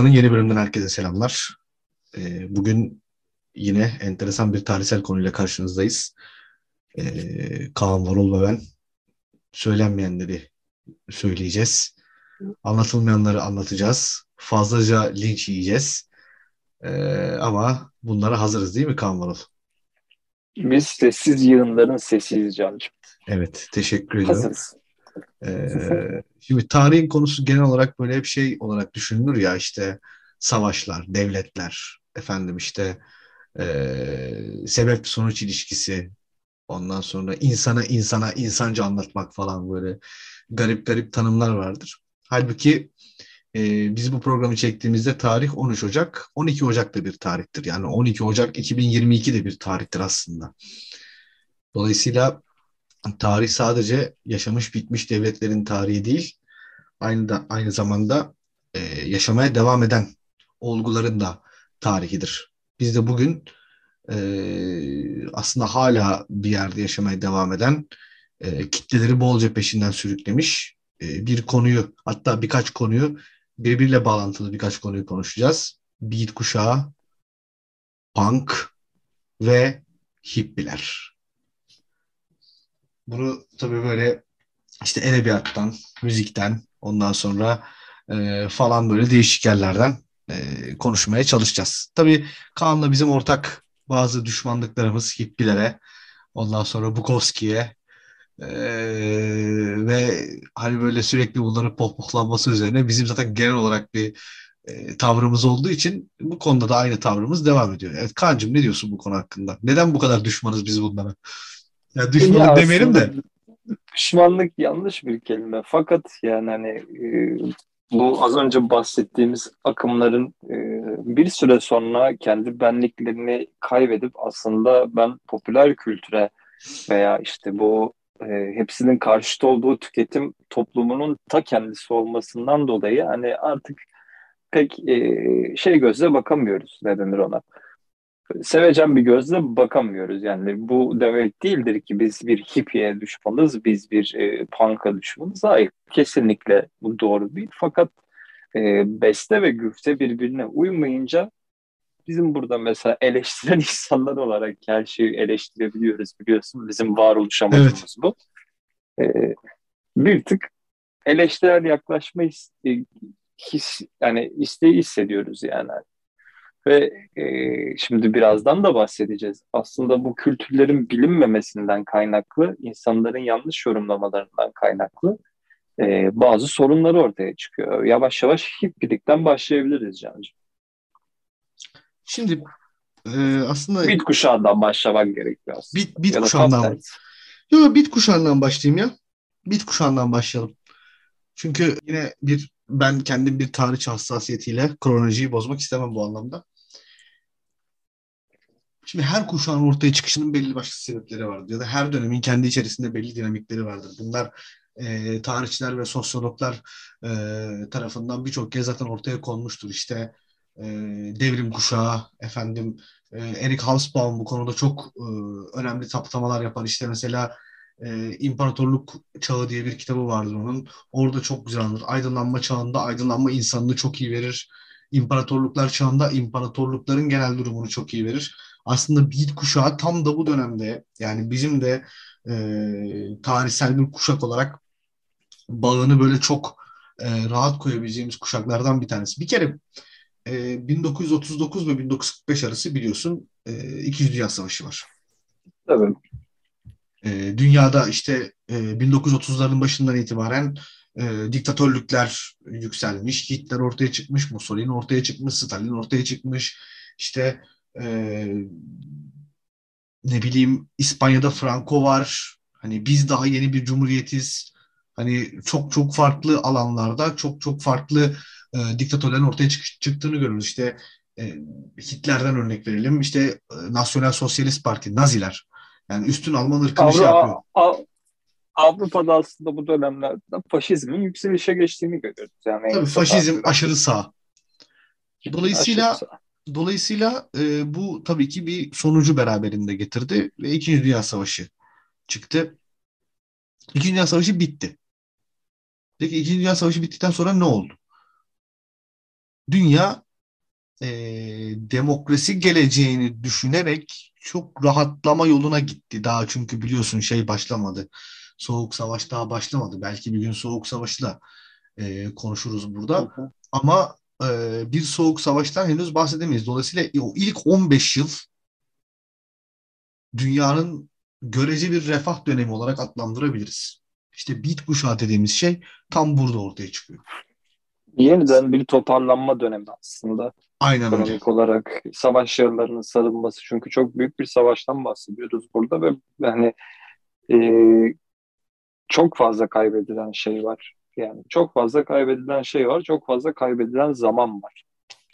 Lafazan'ın yeni bölümünden herkese selamlar. Ee, bugün yine enteresan bir tarihsel konuyla karşınızdayız. Ee, Kaan Varol ve ben söylenmeyenleri söyleyeceğiz. Anlatılmayanları anlatacağız. Fazlaca linç yiyeceğiz. Ee, ama bunlara hazırız değil mi Kaan Varol? Biz sessiz yığınların sesiyiz Can'cığım. Evet, teşekkür ediyorum. Hazırız. Ee, şimdi tarihin konusu genel olarak böyle bir şey olarak düşünülür ya işte savaşlar, devletler, efendim işte e, sebep sonuç ilişkisi, ondan sonra insana insana insanca anlatmak falan böyle garip garip tanımlar vardır. Halbuki e, biz bu programı çektiğimizde tarih 13 Ocak, 12 Ocak da bir tarihtir. Yani 12 Ocak 2022 de bir tarihtir aslında. Dolayısıyla tarih sadece yaşamış bitmiş devletlerin tarihi değil, aynı da aynı zamanda e, yaşamaya devam eden olguların da tarihidir. Biz de bugün e, aslında hala bir yerde yaşamaya devam eden e, kitleleri bolca peşinden sürüklemiş e, bir konuyu hatta birkaç konuyu birbiriyle bağlantılı birkaç konuyu konuşacağız. Beat kuşağı, punk ve hippiler. Bunu tabii böyle işte edebiyattan, müzikten, ondan sonra e, falan böyle değişik yerlerden e, konuşmaya çalışacağız. Tabii Kaan'la bizim ortak bazı düşmanlıklarımız hippilere, ondan sonra Bukowski'ye e, ve hani böyle sürekli bunların pohpohlanması üzerine bizim zaten genel olarak bir e, tavrımız olduğu için bu konuda da aynı tavrımız devam ediyor. Evet Kaan'cığım ne diyorsun bu konu hakkında? Neden bu kadar düşmanız biz bunlara? Ya düşmanlık ya demeyelim de. Düşmanlık yanlış bir kelime. Fakat yani hani e, bu az önce bahsettiğimiz akımların e, bir süre sonra kendi benliklerini kaybedip aslında ben popüler kültüre veya işte bu e, hepsinin karşıt olduğu tüketim toplumunun ta kendisi olmasından dolayı hani artık pek e, şey gözle bakamıyoruz ne denir ona sevecen bir gözle bakamıyoruz. Yani bu demek değildir ki biz bir hippiye düşmanız, biz bir e, punk'a düşmanız. Hayır, kesinlikle bu doğru değil. Fakat e, beste ve güfte birbirine uymayınca bizim burada mesela eleştiren insanlar olarak her şeyi eleştirebiliyoruz biliyorsun. Bizim varoluş amacımız evet. bu. E, bir tık eleştirel yaklaşma his, e, his, yani isteği hissediyoruz yani. Ve e, şimdi birazdan da bahsedeceğiz. Aslında bu kültürlerin bilinmemesinden kaynaklı, insanların yanlış yorumlamalarından kaynaklı e, bazı sorunları ortaya çıkıyor. Yavaş yavaş hippilikten başlayabiliriz Can'cığım. Şimdi e, aslında... Bit kuşağından başlamak gerekiyor aslında. Bit, bit kuşağından. Yok bit kuşağından başlayayım ya. Bit kuşağından başlayalım. Çünkü yine bir ben kendim bir tarih hassasiyetiyle kronolojiyi bozmak istemem bu anlamda. Şimdi her kuşağın ortaya çıkışının belli başlı sebepleri vardır ya da her dönemin kendi içerisinde belli dinamikleri vardır. Bunlar e, tarihçiler ve sosyologlar e, tarafından birçok kez zaten ortaya konmuştur. İşte e, devrim kuşağı, efendim e, Eric Hobsbawm bu konuda çok e, önemli saptamalar yapar. İşte mesela e, İmparatorluk Çağı diye bir kitabı vardır onun. Orada çok güzel anlatır. Aydınlanma çağında aydınlanma insanını çok iyi verir. İmparatorluklar çağında imparatorlukların genel durumunu çok iyi verir aslında Beat kuşağı tam da bu dönemde yani bizim de e, tarihsel bir kuşak olarak bağını böyle çok e, rahat koyabileceğimiz kuşaklardan bir tanesi. Bir kere e, 1939 ve 1945 arası biliyorsun e, İkinci Dünya Savaşı var. Tabii. E, dünyada işte e, 1930'ların başından itibaren e, diktatörlükler yükselmiş, Hitler ortaya çıkmış, Mussolini ortaya çıkmış, Stalin ortaya çıkmış. İşte e, ne bileyim İspanya'da Franco var. Hani biz daha yeni bir cumhuriyetiz. Hani çok çok farklı alanlarda çok çok farklı e, diktatörlerin ortaya çık- çıktığını görürüz. İşte e, Hitler'den örnek verelim. İşte e, Nasyonel Sosyalist Parti, Naziler. Yani üstün Alman ırkını Avru- şey yapıyor. Av- Avrupa'da aslında bu dönemlerde faşizmin yükselişe geçtiğini görüyoruz. Yani Tabii faşizm aşırı sağ. Dolayısıyla aşırı sağ. Dolayısıyla e, bu tabii ki bir sonucu beraberinde getirdi ve İkinci Dünya Savaşı çıktı. İkinci Dünya Savaşı bitti. Peki İkinci Dünya Savaşı bittikten sonra ne oldu? dünya e, demokrasi geleceğini düşünerek çok rahatlama yoluna gitti. Daha çünkü biliyorsun şey başlamadı. Soğuk savaş daha başlamadı. Belki bir gün soğuk savaşı da e, konuşuruz burada. Hı hı. Ama e, bir soğuk savaştan henüz bahsedemeyiz. Dolayısıyla o ilk 15 yıl dünyanın görece bir refah dönemi olarak adlandırabiliriz. İşte bit kuşağı dediğimiz şey tam burada ortaya çıkıyor. Yeniden bir toparlanma dönemi aslında. Aynen Ekonomik öyle. olarak savaş yıllarının sarılması. Çünkü çok büyük bir savaştan bahsediyoruz burada ve yani e, çok fazla kaybedilen şey var. Yani çok fazla kaybedilen şey var, çok fazla kaybedilen zaman var.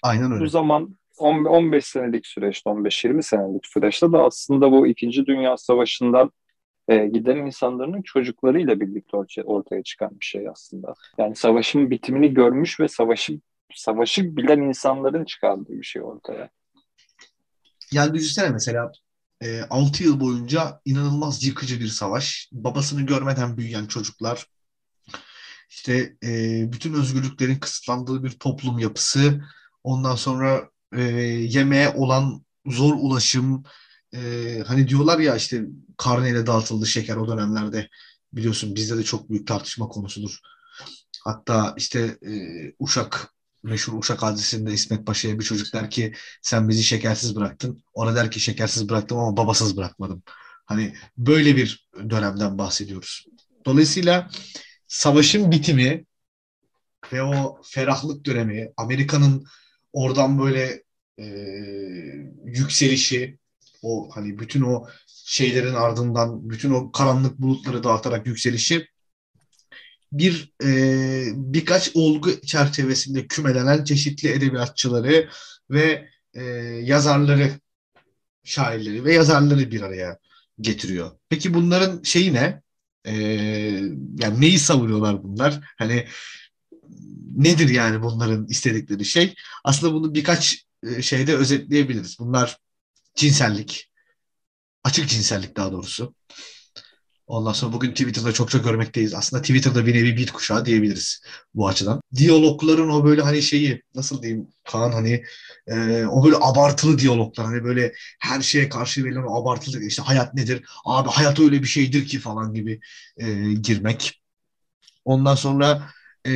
Aynen öyle. Bu zaman 15 senelik süreçte, 15-20 senelik süreçte de aslında bu İkinci Dünya Savaşı'ndan e, giden insanların çocuklarıyla birlikte ortaya, ortaya çıkan bir şey aslında. Yani savaşın bitimini görmüş ve savaşı savaşı bilen insanların çıkardığı bir şey ortaya. Yani düşünsene mesela e, 6 yıl boyunca inanılmaz yıkıcı bir savaş. Babasını görmeden büyüyen çocuklar, işte e, bütün özgürlüklerin kısıtlandığı bir toplum yapısı, ondan sonra e, yemeğe olan zor ulaşım, e, hani diyorlar ya işte karneyle dağıtıldı şeker o dönemlerde biliyorsun bizde de çok büyük tartışma konusudur. Hatta işte e, Uşak meşhur Uşak hadisesinde İsmet Paşa'ya bir çocuk der ki sen bizi şekersiz bıraktın. Ona der ki şekersiz bıraktım ama babasız bırakmadım. Hani böyle bir dönemden bahsediyoruz. Dolayısıyla savaşın bitimi ve o ferahlık dönemi, Amerika'nın oradan böyle e, yükselişi, o hani bütün o şeylerin ardından bütün o karanlık bulutları dağıtarak yükselişi bir e, birkaç olgu çerçevesinde kümelenen çeşitli edebiyatçıları ve e, yazarları, şairleri ve yazarları bir araya getiriyor. Peki bunların şeyi ne? E, yani neyi savunuyorlar bunlar? Hani nedir yani bunların istedikleri şey? Aslında bunu birkaç e, şeyde özetleyebiliriz. Bunlar cinsellik, açık cinsellik daha doğrusu. Ondan sonra bugün Twitter'da çok çok görmekteyiz. Aslında Twitter'da bir nevi bit kuşağı diyebiliriz bu açıdan. Diyalogların o böyle hani şeyi nasıl diyeyim Kaan hani e, o böyle abartılı diyaloglar hani böyle her şeye karşı verilen o abartılı işte hayat nedir? Abi hayat öyle bir şeydir ki falan gibi e, girmek. Ondan sonra e,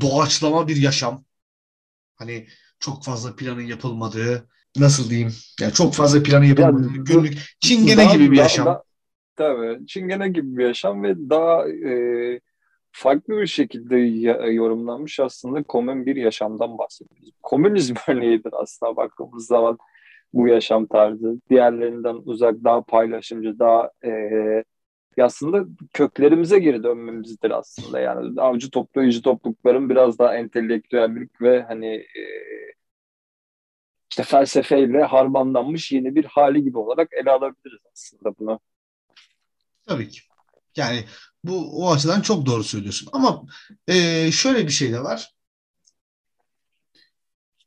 doğaçlama bir yaşam. Hani çok fazla planın yapılmadığı nasıl diyeyim? Yani çok fazla planı yapılmadığı günlük çingene gibi bir yaşam. Daha, Tabii. Çingene gibi bir yaşam ve daha e, farklı bir şekilde yorumlanmış aslında komün bir yaşamdan bahsediyoruz. Komünizm örneğidir aslında baktığımız zaman bu yaşam tarzı. Diğerlerinden uzak, daha paylaşımcı, daha e, aslında köklerimize geri dönmemizdir aslında. Yani avcı toplayıcı toplulukların biraz daha entelektüellik ve hani e, işte felsefeyle harmanlanmış yeni bir hali gibi olarak ele alabiliriz aslında bunu. Tabii ki. Yani bu o açıdan çok doğru söylüyorsun. Ama e, şöyle bir şey de var.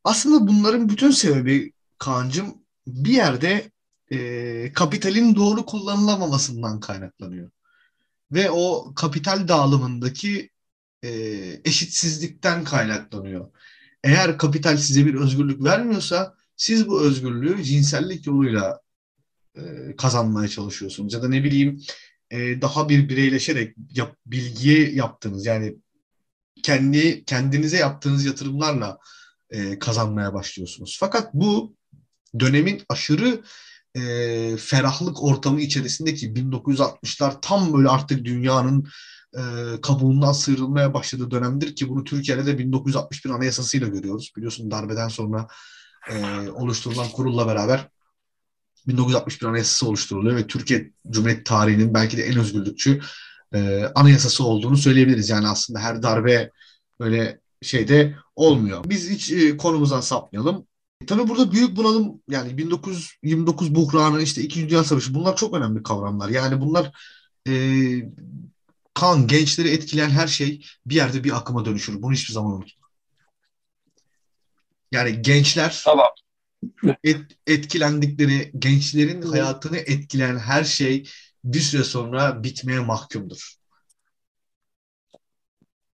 Aslında bunların bütün sebebi Kaan'cığım bir yerde e, kapitalin doğru kullanılamamasından kaynaklanıyor. Ve o kapital dağılımındaki e, eşitsizlikten kaynaklanıyor. Eğer kapital size bir özgürlük vermiyorsa siz bu özgürlüğü cinsellik yoluyla e, kazanmaya çalışıyorsunuz. Ya da ne bileyim e, daha bir bireyleşerek yap, bilgiye yaptığınız yani kendi kendinize yaptığınız yatırımlarla e, kazanmaya başlıyorsunuz. Fakat bu dönemin aşırı e, ferahlık ortamı içerisindeki 1960'lar tam böyle artık dünyanın e, kabuğundan sıyrılmaya başladığı dönemdir ki bunu Türkiye'de de 1961 anayasasıyla görüyoruz. Biliyorsun darbeden sonra e, oluşturulan kurulla beraber 1961 Anayasası oluşturuluyor ve Türkiye Cumhuriyeti tarihinin belki de en özgürlükçü e, anayasası olduğunu söyleyebiliriz. Yani aslında her darbe böyle şeyde olmuyor. Biz hiç e, konumuzdan sapmayalım. E, tabii burada büyük bunalım yani 1929 buhranı işte 2. Dünya Savaşı bunlar çok önemli kavramlar. Yani bunlar e, kan gençleri etkileyen her şey bir yerde bir akıma dönüşür. Bunu hiçbir zaman unutma. Yani gençler tamam et, etkilendikleri, gençlerin hayatını etkileyen her şey bir süre sonra bitmeye mahkumdur.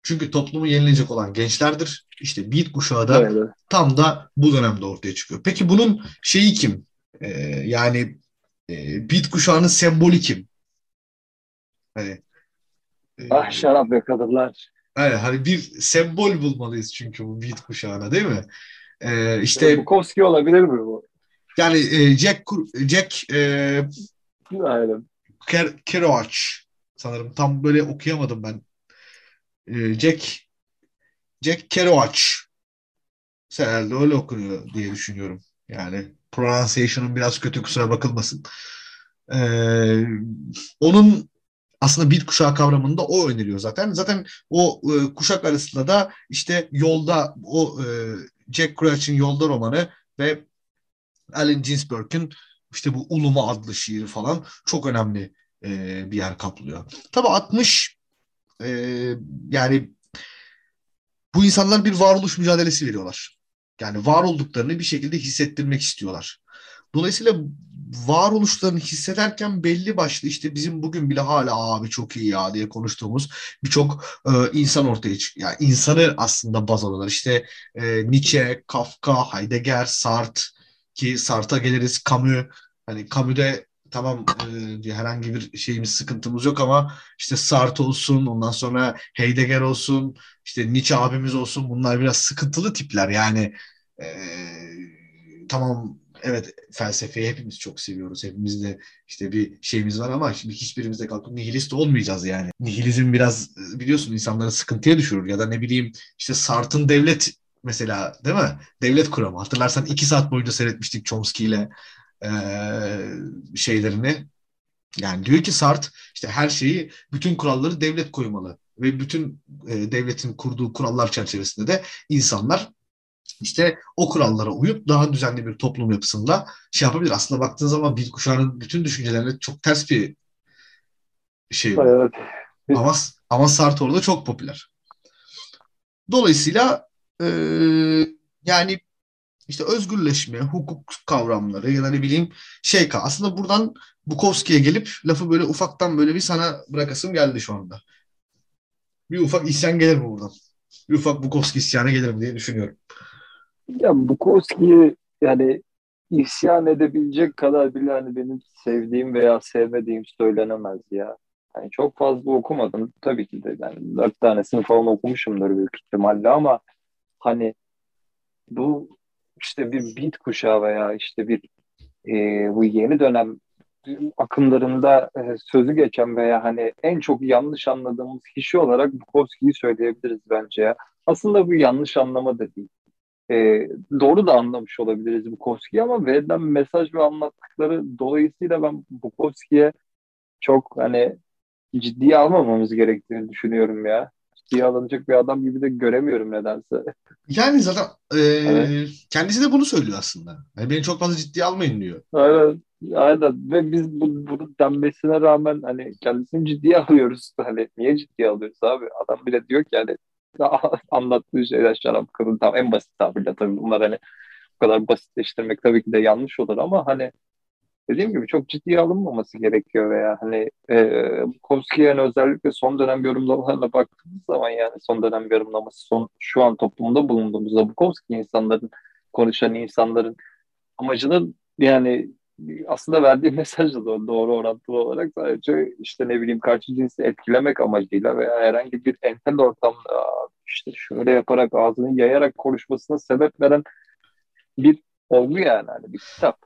Çünkü toplumu yenilecek olan gençlerdir. İşte beat kuşağı da evet. tam da bu dönemde ortaya çıkıyor. Peki bunun şeyi kim? Ee, yani e, beat kuşağının sembolü kim? Hani e, Ah şarap ve kadınlar. Yani hani bir sembol bulmalıyız çünkü bu beat kuşağına değil mi? Ee, işte Bukowski olabilir mi bu? Yani e, Jack Jack e, Aynen. Ker, Kerouac sanırım tam böyle okuyamadım ben. E, Jack Jack Kerouac herhalde öyle okunuyor diye düşünüyorum. Yani pronunciation'ın biraz kötü kusura bakılmasın. Ee, onun aslında bir kuşağı kavramında o öneriyor zaten. Zaten o e, kuşak arasında da işte yolda o e, Jack Kerouac'in Yolda romanı ve Allen Ginsberg'in işte bu Uluma adlı şiiri falan çok önemli e, bir yer kaplıyor. Tabii 60 e, yani bu insanlar bir varoluş mücadelesi veriyorlar. Yani var olduklarını bir şekilde hissettirmek istiyorlar. Dolayısıyla varoluşlarını hissederken belli başlı işte bizim bugün bile hala abi çok iyi ya diye konuştuğumuz birçok e, insan ortaya çıkıyor. Yani insanı aslında baz alıyorlar. İşte e, Nietzsche, Kafka, Heidegger, Sartre ki Sartre'a geliriz. Camus hani Camus'de tamam e, herhangi bir şeyimiz sıkıntımız yok ama işte Sartre olsun ondan sonra Heidegger olsun işte Nietzsche abimiz olsun bunlar biraz sıkıntılı tipler yani e, tamam evet felsefeyi hepimiz çok seviyoruz. Hepimizde işte bir şeyimiz var ama şimdi hiçbirimizde kalkıp nihilist olmayacağız yani. Nihilizm biraz biliyorsun insanları sıkıntıya düşürür ya da ne bileyim işte Sartre'ın devlet mesela değil mi? Devlet kuramı. Hatırlarsan iki saat boyunca seyretmiştik Chomsky ile e, şeylerini. Yani diyor ki Sartre işte her şeyi, bütün kuralları devlet koymalı. Ve bütün e, devletin kurduğu kurallar çerçevesinde de insanlar işte o kurallara uyup daha düzenli bir toplum yapısında şey yapabilir. Aslında baktığın zaman bir kuşağının bütün düşüncelerine çok ters bir şey. Evet. Ama, ama Sartre orada çok popüler. Dolayısıyla e, yani işte özgürleşme, hukuk kavramları ya da ne bileyim şey aslında buradan Bukowski'ye gelip lafı böyle ufaktan böyle bir sana bırakasım geldi şu anda. Bir ufak isyan gelir mi buradan? Bir ufak Bukowski isyanı gelir mi diye düşünüyorum. Ya Bukowski'yi yani isyan edebilecek kadar bile hani benim sevdiğim veya sevmediğim söylenemez ya. Yani çok fazla okumadım. Tabii ki de yani dört tanesini falan okumuşumdur büyük ihtimalle ama hani bu işte bir beat kuşağı veya işte bir e, bu yeni dönem akımlarında e, sözü geçen veya hani en çok yanlış anladığımız kişi olarak Bukowski'yi söyleyebiliriz bence ya. Aslında bu yanlış anlama da değil. E, doğru da anlamış olabiliriz Bukowski'yi ama verilen mesaj ve anlattıkları dolayısıyla ben Bukowski'ye çok hani ciddiye almamamız gerektiğini düşünüyorum ya ciddiye alınacak bir adam gibi de göremiyorum nedense. Yani zaten e, evet. kendisi de bunu söylüyor aslında. Yani beni çok fazla ciddiye almayın diyor. Aynen. Aynen. Ve biz bu, bunu denmesine rağmen hani kendisini ciddiye alıyoruz. Hani niye ciddiye alıyoruz abi? Adam bile diyor ki yani anlattığı şeyler şarap kadın tam en basit tabirle tabii. Bunlar hani bu kadar basitleştirmek tabii ki de yanlış olur ama hani dediğim gibi çok ciddiye alınmaması gerekiyor veya hani e, Bukowski'nin özellikle son dönem yorumlamalarına baktığımız zaman yani son dönem yorumlaması son şu an toplumda bulunduğumuzda Bukowski insanların konuşan insanların amacının yani aslında verdiği mesajla da doğru orantılı olarak sadece işte ne bileyim karşı cinsi etkilemek amacıyla veya herhangi bir entel ortamda işte şöyle yaparak ağzını yayarak konuşmasına sebep veren bir olgu yani hani bir kitap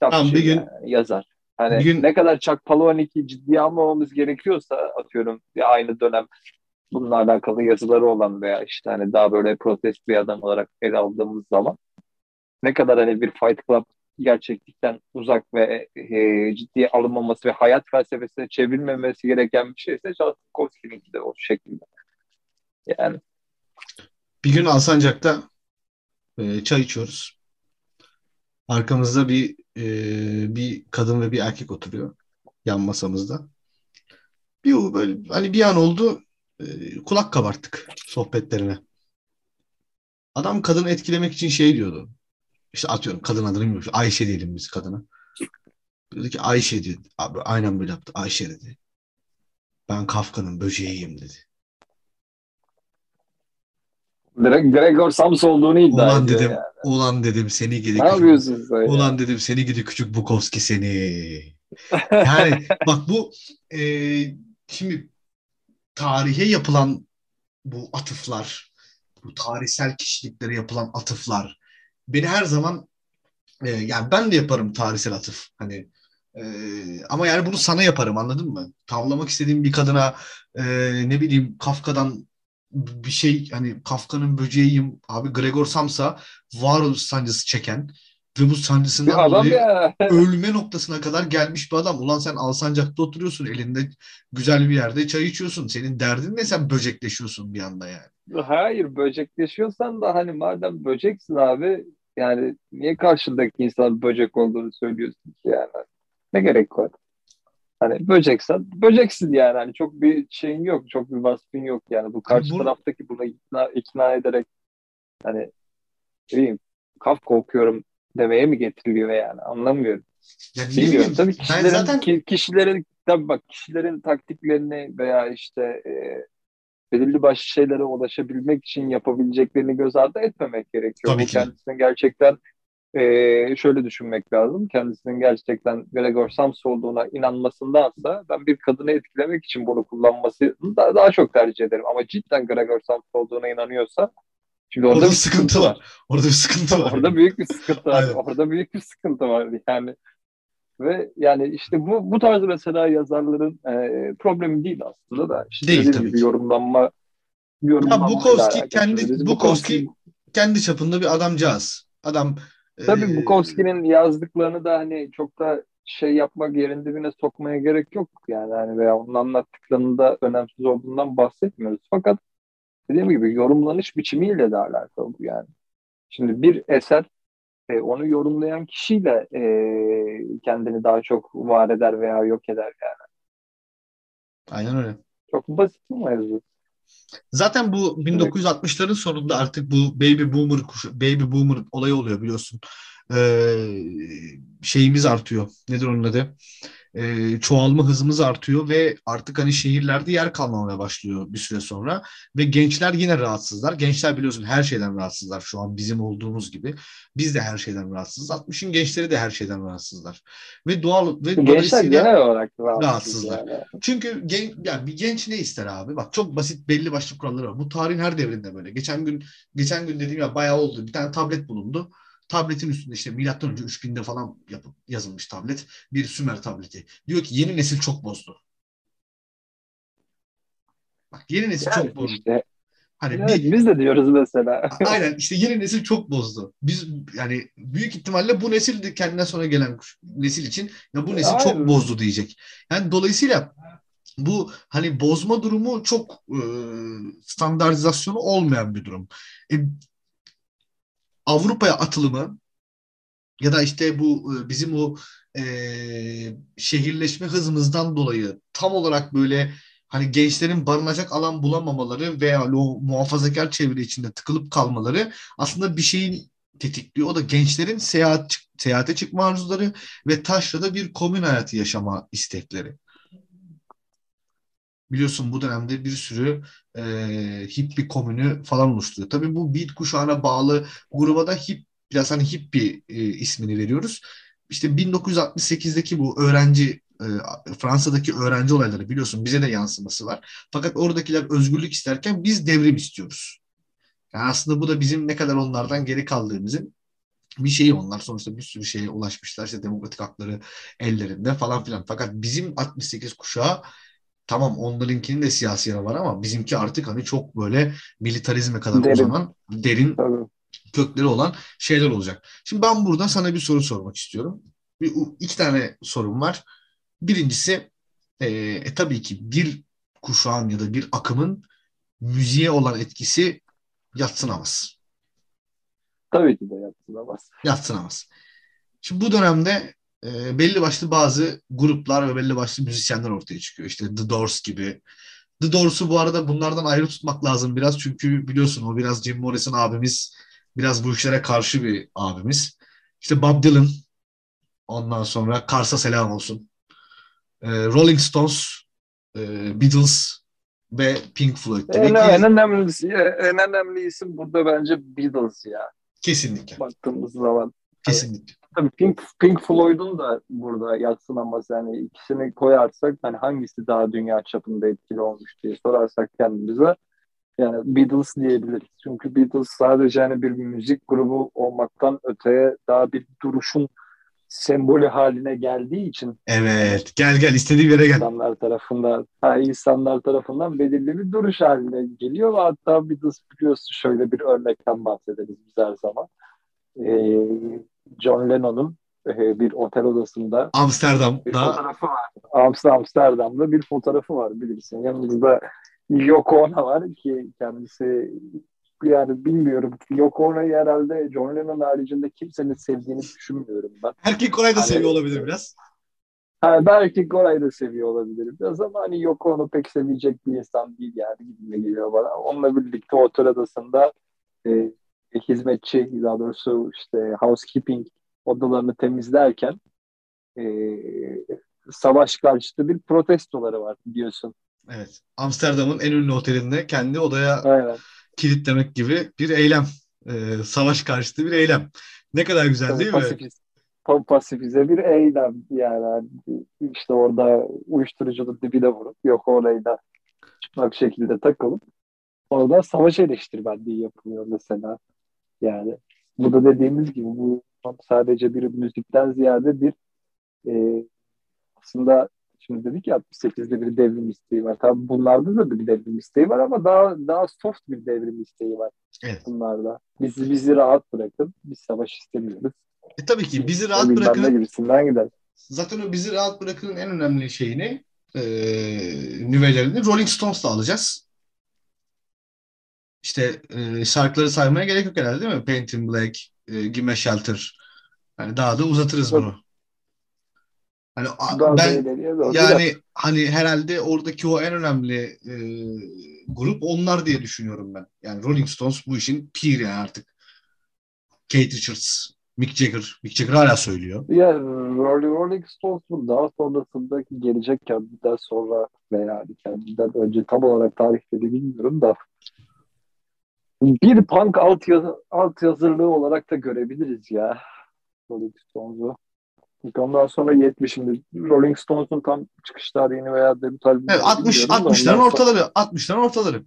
tamam, bir gün yani, yazar. Hani bir gün... ne kadar Chuck Palahniuk'i ciddiye almamamız gerekiyorsa atıyorum ya aynı dönem bununla alakalı yazıları olan veya işte hani daha böyle protest bir adam olarak ele aldığımız zaman ne kadar hani bir Fight Club gerçeklikten uzak ve e, ciddiye alınmaması ve hayat felsefesine çevrilmemesi gereken bir şeyse Çağatay'ınki de o şekilde. Yani. Bir gün Alsancak'ta e, çay içiyoruz. Arkamızda bir e, bir kadın ve bir erkek oturuyor yan masamızda. Bir böyle hani bir an oldu e, kulak kabarttık sohbetlerine. Adam kadını etkilemek için şey diyordu. İşte atıyorum kadın adını bilmiyorum. Ayşe diyelim biz kadına. Dedi ki Ayşe dedi. Abi aynen böyle yaptı. Ayşe dedi. Ben Kafka'nın böceğiyim dedi. Direkt Gregor Sams olduğunu iddia Ulan ediyor dedim, yani. ulan dedim seni gidi Ne küçük, yapıyorsun sen ya? ulan dedim seni gidi küçük Bukowski seni. Yani bak bu e, şimdi tarihe yapılan bu atıflar, bu tarihsel kişiliklere yapılan atıflar beni her zaman e, yani ben de yaparım tarihsel atıf hani e, ama yani bunu sana yaparım anladın mı? Tavlamak istediğim bir kadına e, ne bileyim Kafka'dan bir şey hani Kafka'nın böceğiyim abi Gregor Samsa varoluş sancısı çeken bu sancısından Bir dolayı ya. ölme noktasına kadar gelmiş bir adam. Ulan sen Alsancak'ta oturuyorsun elinde güzel bir yerde çay içiyorsun. Senin derdin ne sen böcekleşiyorsun bir anda yani. Hayır böcekleşiyorsan da hani madem böceksin abi yani niye karşındaki insan böcek olduğunu söylüyorsun ki yani? Ne gerek var? Hani böceksen böceksin yani. Hani çok bir şeyin yok. Çok bir vasfın yok yani. Bu karşı Bu- taraftaki buna ikna, ikna ederek hani bileyim Kafka okuyorum demeye mi getiriliyor yani anlamıyorum. Ne Bilmiyorum. bileyim, Tabii kişilerin, zaten ki- kişilerin tabii bak kişilerin taktiklerini veya işte e, belirli başlı şeylere ulaşabilmek için yapabileceklerini göz ardı etmemek gerekiyor. Tabii ki kendisinin gerçekten e, şöyle düşünmek lazım. Kendisinin gerçekten Gregor Samsa olduğuna inanmasındansa ben bir kadını etkilemek için bunu kullanması daha, daha çok tercih ederim. Ama cidden Gregor Samsa olduğuna inanıyorsa şimdi orada, orada bir bir sıkıntı var. Orada bir sıkıntı var. Orada büyük bir sıkıntı var. Orada büyük bir sıkıntı var yani. Ve yani işte bu bu tarz mesela yazarların e, problemi değil aslında da işte Değil tabii gibi ki. yorumlanma Ya Bukowski kendi Biz Bukowski kendi çapında bir adamcağız. Adam tabii e, Bukowski'nin yazdıklarını da hani çok da şey yapmak yerin dibine sokmaya gerek yok yani hani veya onun anlattıklarının da önemsiz olduğundan bahsetmiyoruz. Fakat dediğim gibi yorumlanış biçimiyle de alakalı bu yani. Şimdi bir eser e, onu yorumlayan kişiyle e, kendini daha çok var eder veya yok eder yani. Aynen öyle. Çok basit bir mevzu. Zaten bu 1960'ların sonunda artık bu baby boomer kuşu- baby boomer olayı oluyor biliyorsun. Ee, şeyimiz artıyor. Nedir onun adı? Ee, çoğalma hızımız artıyor ve artık hani şehirlerde yer kalmamaya başlıyor bir süre sonra ve gençler yine rahatsızlar. Gençler biliyorsun her şeyden rahatsızlar şu an bizim olduğumuz gibi. Biz de her şeyden rahatsızız. 60'ın gençleri de her şeyden rahatsızlar. Ve doğal ve Gençler genel olarak rahatsız rahatsızlar. yani. çünkü gen, yani bir genç ne ister abi? Bak çok basit belli başlı kuralları var. Bu tarihin her devrinde böyle. Geçen gün geçen gün dediğim ya bayağı oldu. Bir tane tablet bulundu. Tabletin üstünde işte milattan önce 3000'de falan yapıp yazılmış tablet. Bir Sümer tableti. Diyor ki yeni nesil çok bozdu. Bak yeni nesil Yani çok bozdu. işte, Hani evet, bir, biz de diyoruz mesela. Aynen işte yeni nesil çok bozdu. Biz yani büyük ihtimalle bu nesil de kendinden sonra gelen nesil için ya bu nesil Aynen. çok bozdu diyecek. Yani dolayısıyla bu hani bozma durumu çok e, standartizasyonu olmayan bir durum. E, Avrupa'ya atılımı ya da işte bu e, bizim o e, şehirleşme hızımızdan dolayı tam olarak böyle hani gençlerin barınacak alan bulamamaları veya o muhafazakar çevre içinde tıkılıp kalmaları aslında bir şeyin tetikliyor. O da gençlerin seyahat seyahate çıkma arzuları ve taşrada bir komün hayatı yaşama istekleri. Biliyorsun bu dönemde bir sürü e, hippie komünü falan oluşturuyor. Tabii bu beat kuşağına bağlı gruba da hip biraz hani hippie e, ismini veriyoruz. İşte 1968'deki bu öğrenci e, Fransa'daki öğrenci olayları biliyorsun bize de yansıması var. Fakat oradakiler özgürlük isterken biz devrim istiyoruz. Yani aslında bu da bizim ne kadar onlardan geri kaldığımızın bir şeyi onlar sonuçta bir sürü şeye ulaşmışlar işte demokratik hakları ellerinde falan filan. Fakat bizim 68 kuşağı tamam onlarınkinin de siyasi yanı var ama bizimki artık hani çok böyle militarizme kadar Derin. uzanan derin Tabii. kökleri olan şeyler olacak. Şimdi ben burada sana bir soru sormak istiyorum. Bir, iki tane sorum var. Birincisi e, e, tabii ki bir kuşağın ya da bir akımın müziğe olan etkisi yatsınamaz. Tabii ki de yatsınamaz. Yatsınamaz. Şimdi bu dönemde e, belli başlı bazı gruplar ve belli başlı müzisyenler ortaya çıkıyor. İşte The Doors gibi. The Doors'u bu arada bunlardan ayrı tutmak lazım biraz. Çünkü biliyorsun o biraz Jim Morrison abimiz biraz bu işlere karşı bir abimiz. İşte Bob Dylan ondan sonra Kars'a selam olsun. E, Rolling Stones, e, Beatles ve Pink Floyd. En, Demek ki en önemlisi, en önemli isim burada bence Beatles ya. kesinlikle. Baktığımız zaman. Kesinlikle. Tabii Pink, Pink Floyd'un da burada yatsınamaz. Yani ikisini koyarsak hani hangisi daha dünya çapında etkili olmuş diye sorarsak kendimize yani Beatles diyebiliriz. Çünkü Beatles sadece hani bir müzik grubu olmaktan öteye daha bir duruşun sembolü haline geldiği için Evet. Gel gel istediğim yere gel. insanlar tarafından ha, insanlar tarafından belirli bir duruş haline geliyor ve hatta Beatles biliyorsun şöyle bir örnekten bahsederiz biz her zaman. Ee, John Lennon'un e, bir otel odasında bir Amsterdam'da fotoğrafı var. Amst- Amsterdam'da bir fotoğrafı var bilirsin. Yanımızda Yoko Ono var ki kendisi yani bilmiyorum. Yoko Ono'yu herhalde John Lennon haricinde kimsenin sevdiğini düşünmüyorum ben. erkek Koray da Hani- seviyor olabilir biraz. Ha, belki Gora'yı da seviyor olabilirim biraz ama hani Yoko Ono pek sevecek bir insan değil yani gibime geliyor bana. Onunla birlikte otel odasında e, hizmetçi daha doğrusu işte housekeeping odalarını temizlerken e, savaş karşıtı bir protestoları var biliyorsun. Evet. Amsterdam'ın en ünlü otelinde kendi odaya Aynen. kilitlemek gibi bir eylem. Ee, savaş karşıtı bir eylem. Ne kadar güzel Tabii değil mi? pasifiz, pa- pasifize bir eylem yani işte orada uyuşturucunun dibine vurup yok orayla çıplak şekilde takılıp oradan savaş eleştirmenliği yapılıyor mesela. Yani bu da dediğimiz gibi bu sadece bir müzikten ziyade bir e, aslında şimdi dedik ya 68'de bir devrim isteği var. Tabii bunlarda da bir devrim isteği var ama daha daha soft bir devrim isteği var Evet. bunlarda. Bizi bizi rahat bırakın. Biz savaş istemiyoruz. E, tabii ki bizi rahat ne bırakın. gibisinden gider. Zaten o bizi rahat bırakın en önemli şeyini e, nüvelerini Rolling Stones'la alacağız. İşte e, şarkıları saymaya gerek yok herhalde değil mi? Paint in Black, e, Give Me Shelter. Yani daha da uzatırız Tabii. bunu. Hani Daha da ben doğru yani hani herhalde oradaki o en önemli e, grup onlar diye düşünüyorum ben. Yani Rolling Stones bu işin piri yani artık. Kate Richards, Mick Jagger. Mick Jagger hala söylüyor. Ya Rolling, Rolling Stones'un daha sonrasındaki gelecek kendinden sonra veya kendinden önce tam olarak tarihleri bilmiyorum da bir punk alt, yazı, alt yazırlığı olarak da görebiliriz ya Rolling Stones'u. Ondan sonra 70 şimdi Rolling Stones'un tam çıkış tarihini veya debut albümünü Evet 60 bilmiyorum da 60'ların ondan sonra- ortaları. 60'ların ortaları.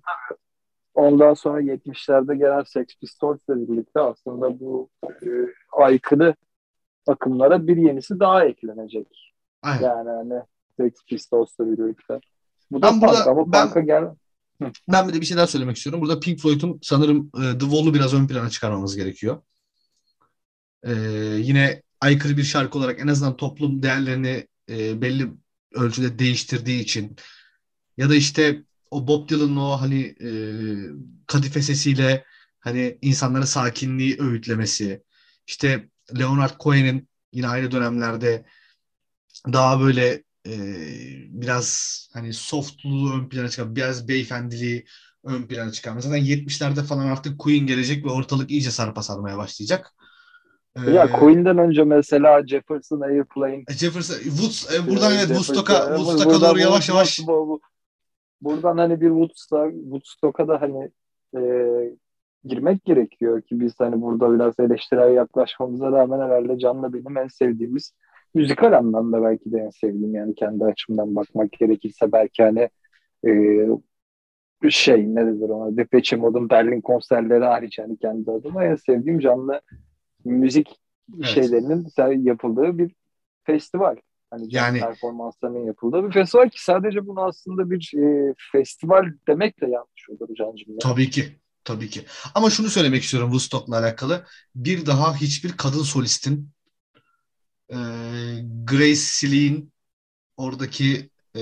Ondan sonra 70'lerde gelen Sex Pistols'la birlikte aslında bu e, aykırı akımlara bir yenisi daha eklenecek. Aynen. Yani hani Sex Pistols'la birlikte. Bu da Ben burada- punk ama ben- punk'a gel Ben bir de bir şey daha söylemek istiyorum. Burada Pink Floyd'un sanırım e, The Wall'u biraz ön plana çıkarmamız gerekiyor. E, yine aykırı bir şarkı olarak en azından toplum değerlerini e, belli ölçüde değiştirdiği için ya da işte o Bob Dylan'ın o hani e, kadife sesiyle hani insanlara sakinliği öğütlemesi işte Leonard Cohen'in yine aynı dönemlerde daha böyle e, biraz hani softluğu ön plana çıkan, biraz beyefendiliği ön plana çıkan. Zaten 70'lerde falan artık Queen gelecek ve ortalık iyice sarpa sarmaya başlayacak. Ee, ya Queen'den önce mesela Jefferson Airplane Jefferson, Woods, e, buradan e, evet Woodstock'a e, Woodstock'a buradan doğru yavaş yavaş bu- bu- buradan hani bir Woodstock, Woodstock'a da hani e, girmek gerekiyor ki biz hani burada biraz eleştirel yaklaşmamıza rağmen herhalde Can'la benim en sevdiğimiz müzikal anlamda belki de en sevdiğim yani kendi açımdan bakmak gerekirse belki hani e, şey ne denir ona Depeche Mode'un Berlin konserleri hariç yani kendi adıma en sevdiğim canlı müzik Evet. şeylerinin yapıldığı bir festival. Hani Yani- performanslarının yapıldığı bir festival ki sadece bunu aslında bir e, festival demek de yanlış olur Can'cığım. Tabii ki. Tabii ki. Ama şunu söylemek istiyorum Woodstock'la alakalı. Bir daha hiçbir kadın solistin e, Grace Slick'in oradaki e,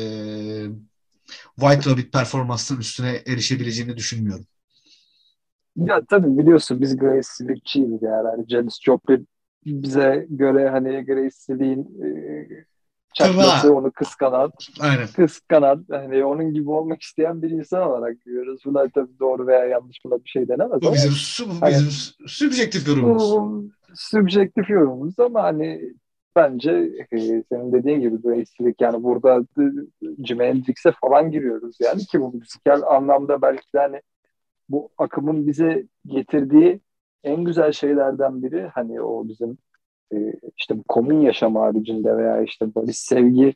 White Rabbit performansının üstüne erişebileceğini düşünmüyorum. Ya tabii biliyorsun biz Grace Slick'çiyiz yani. Hani Janis Joplin bize göre hani Grace Slick'in e, çaklası Kıva. onu kıskanan, Aynen. kıskanan hani onun gibi olmak isteyen bir insan olarak görüyoruz. Bunlar tabii doğru veya yanlış buna bir şey denemez Bu ama bizim, Aynen. bizim sübjektif yorumumuz. bu sübjektif yorumumuz ama hani bence e, senin dediğin gibi bu eskilik yani burada e, Jimi Hendrix'e falan giriyoruz yani ki bu müzikal anlamda belki de hani bu akımın bize getirdiği en güzel şeylerden biri hani o bizim e, işte bu komün yaşam haricinde veya işte barış sevgi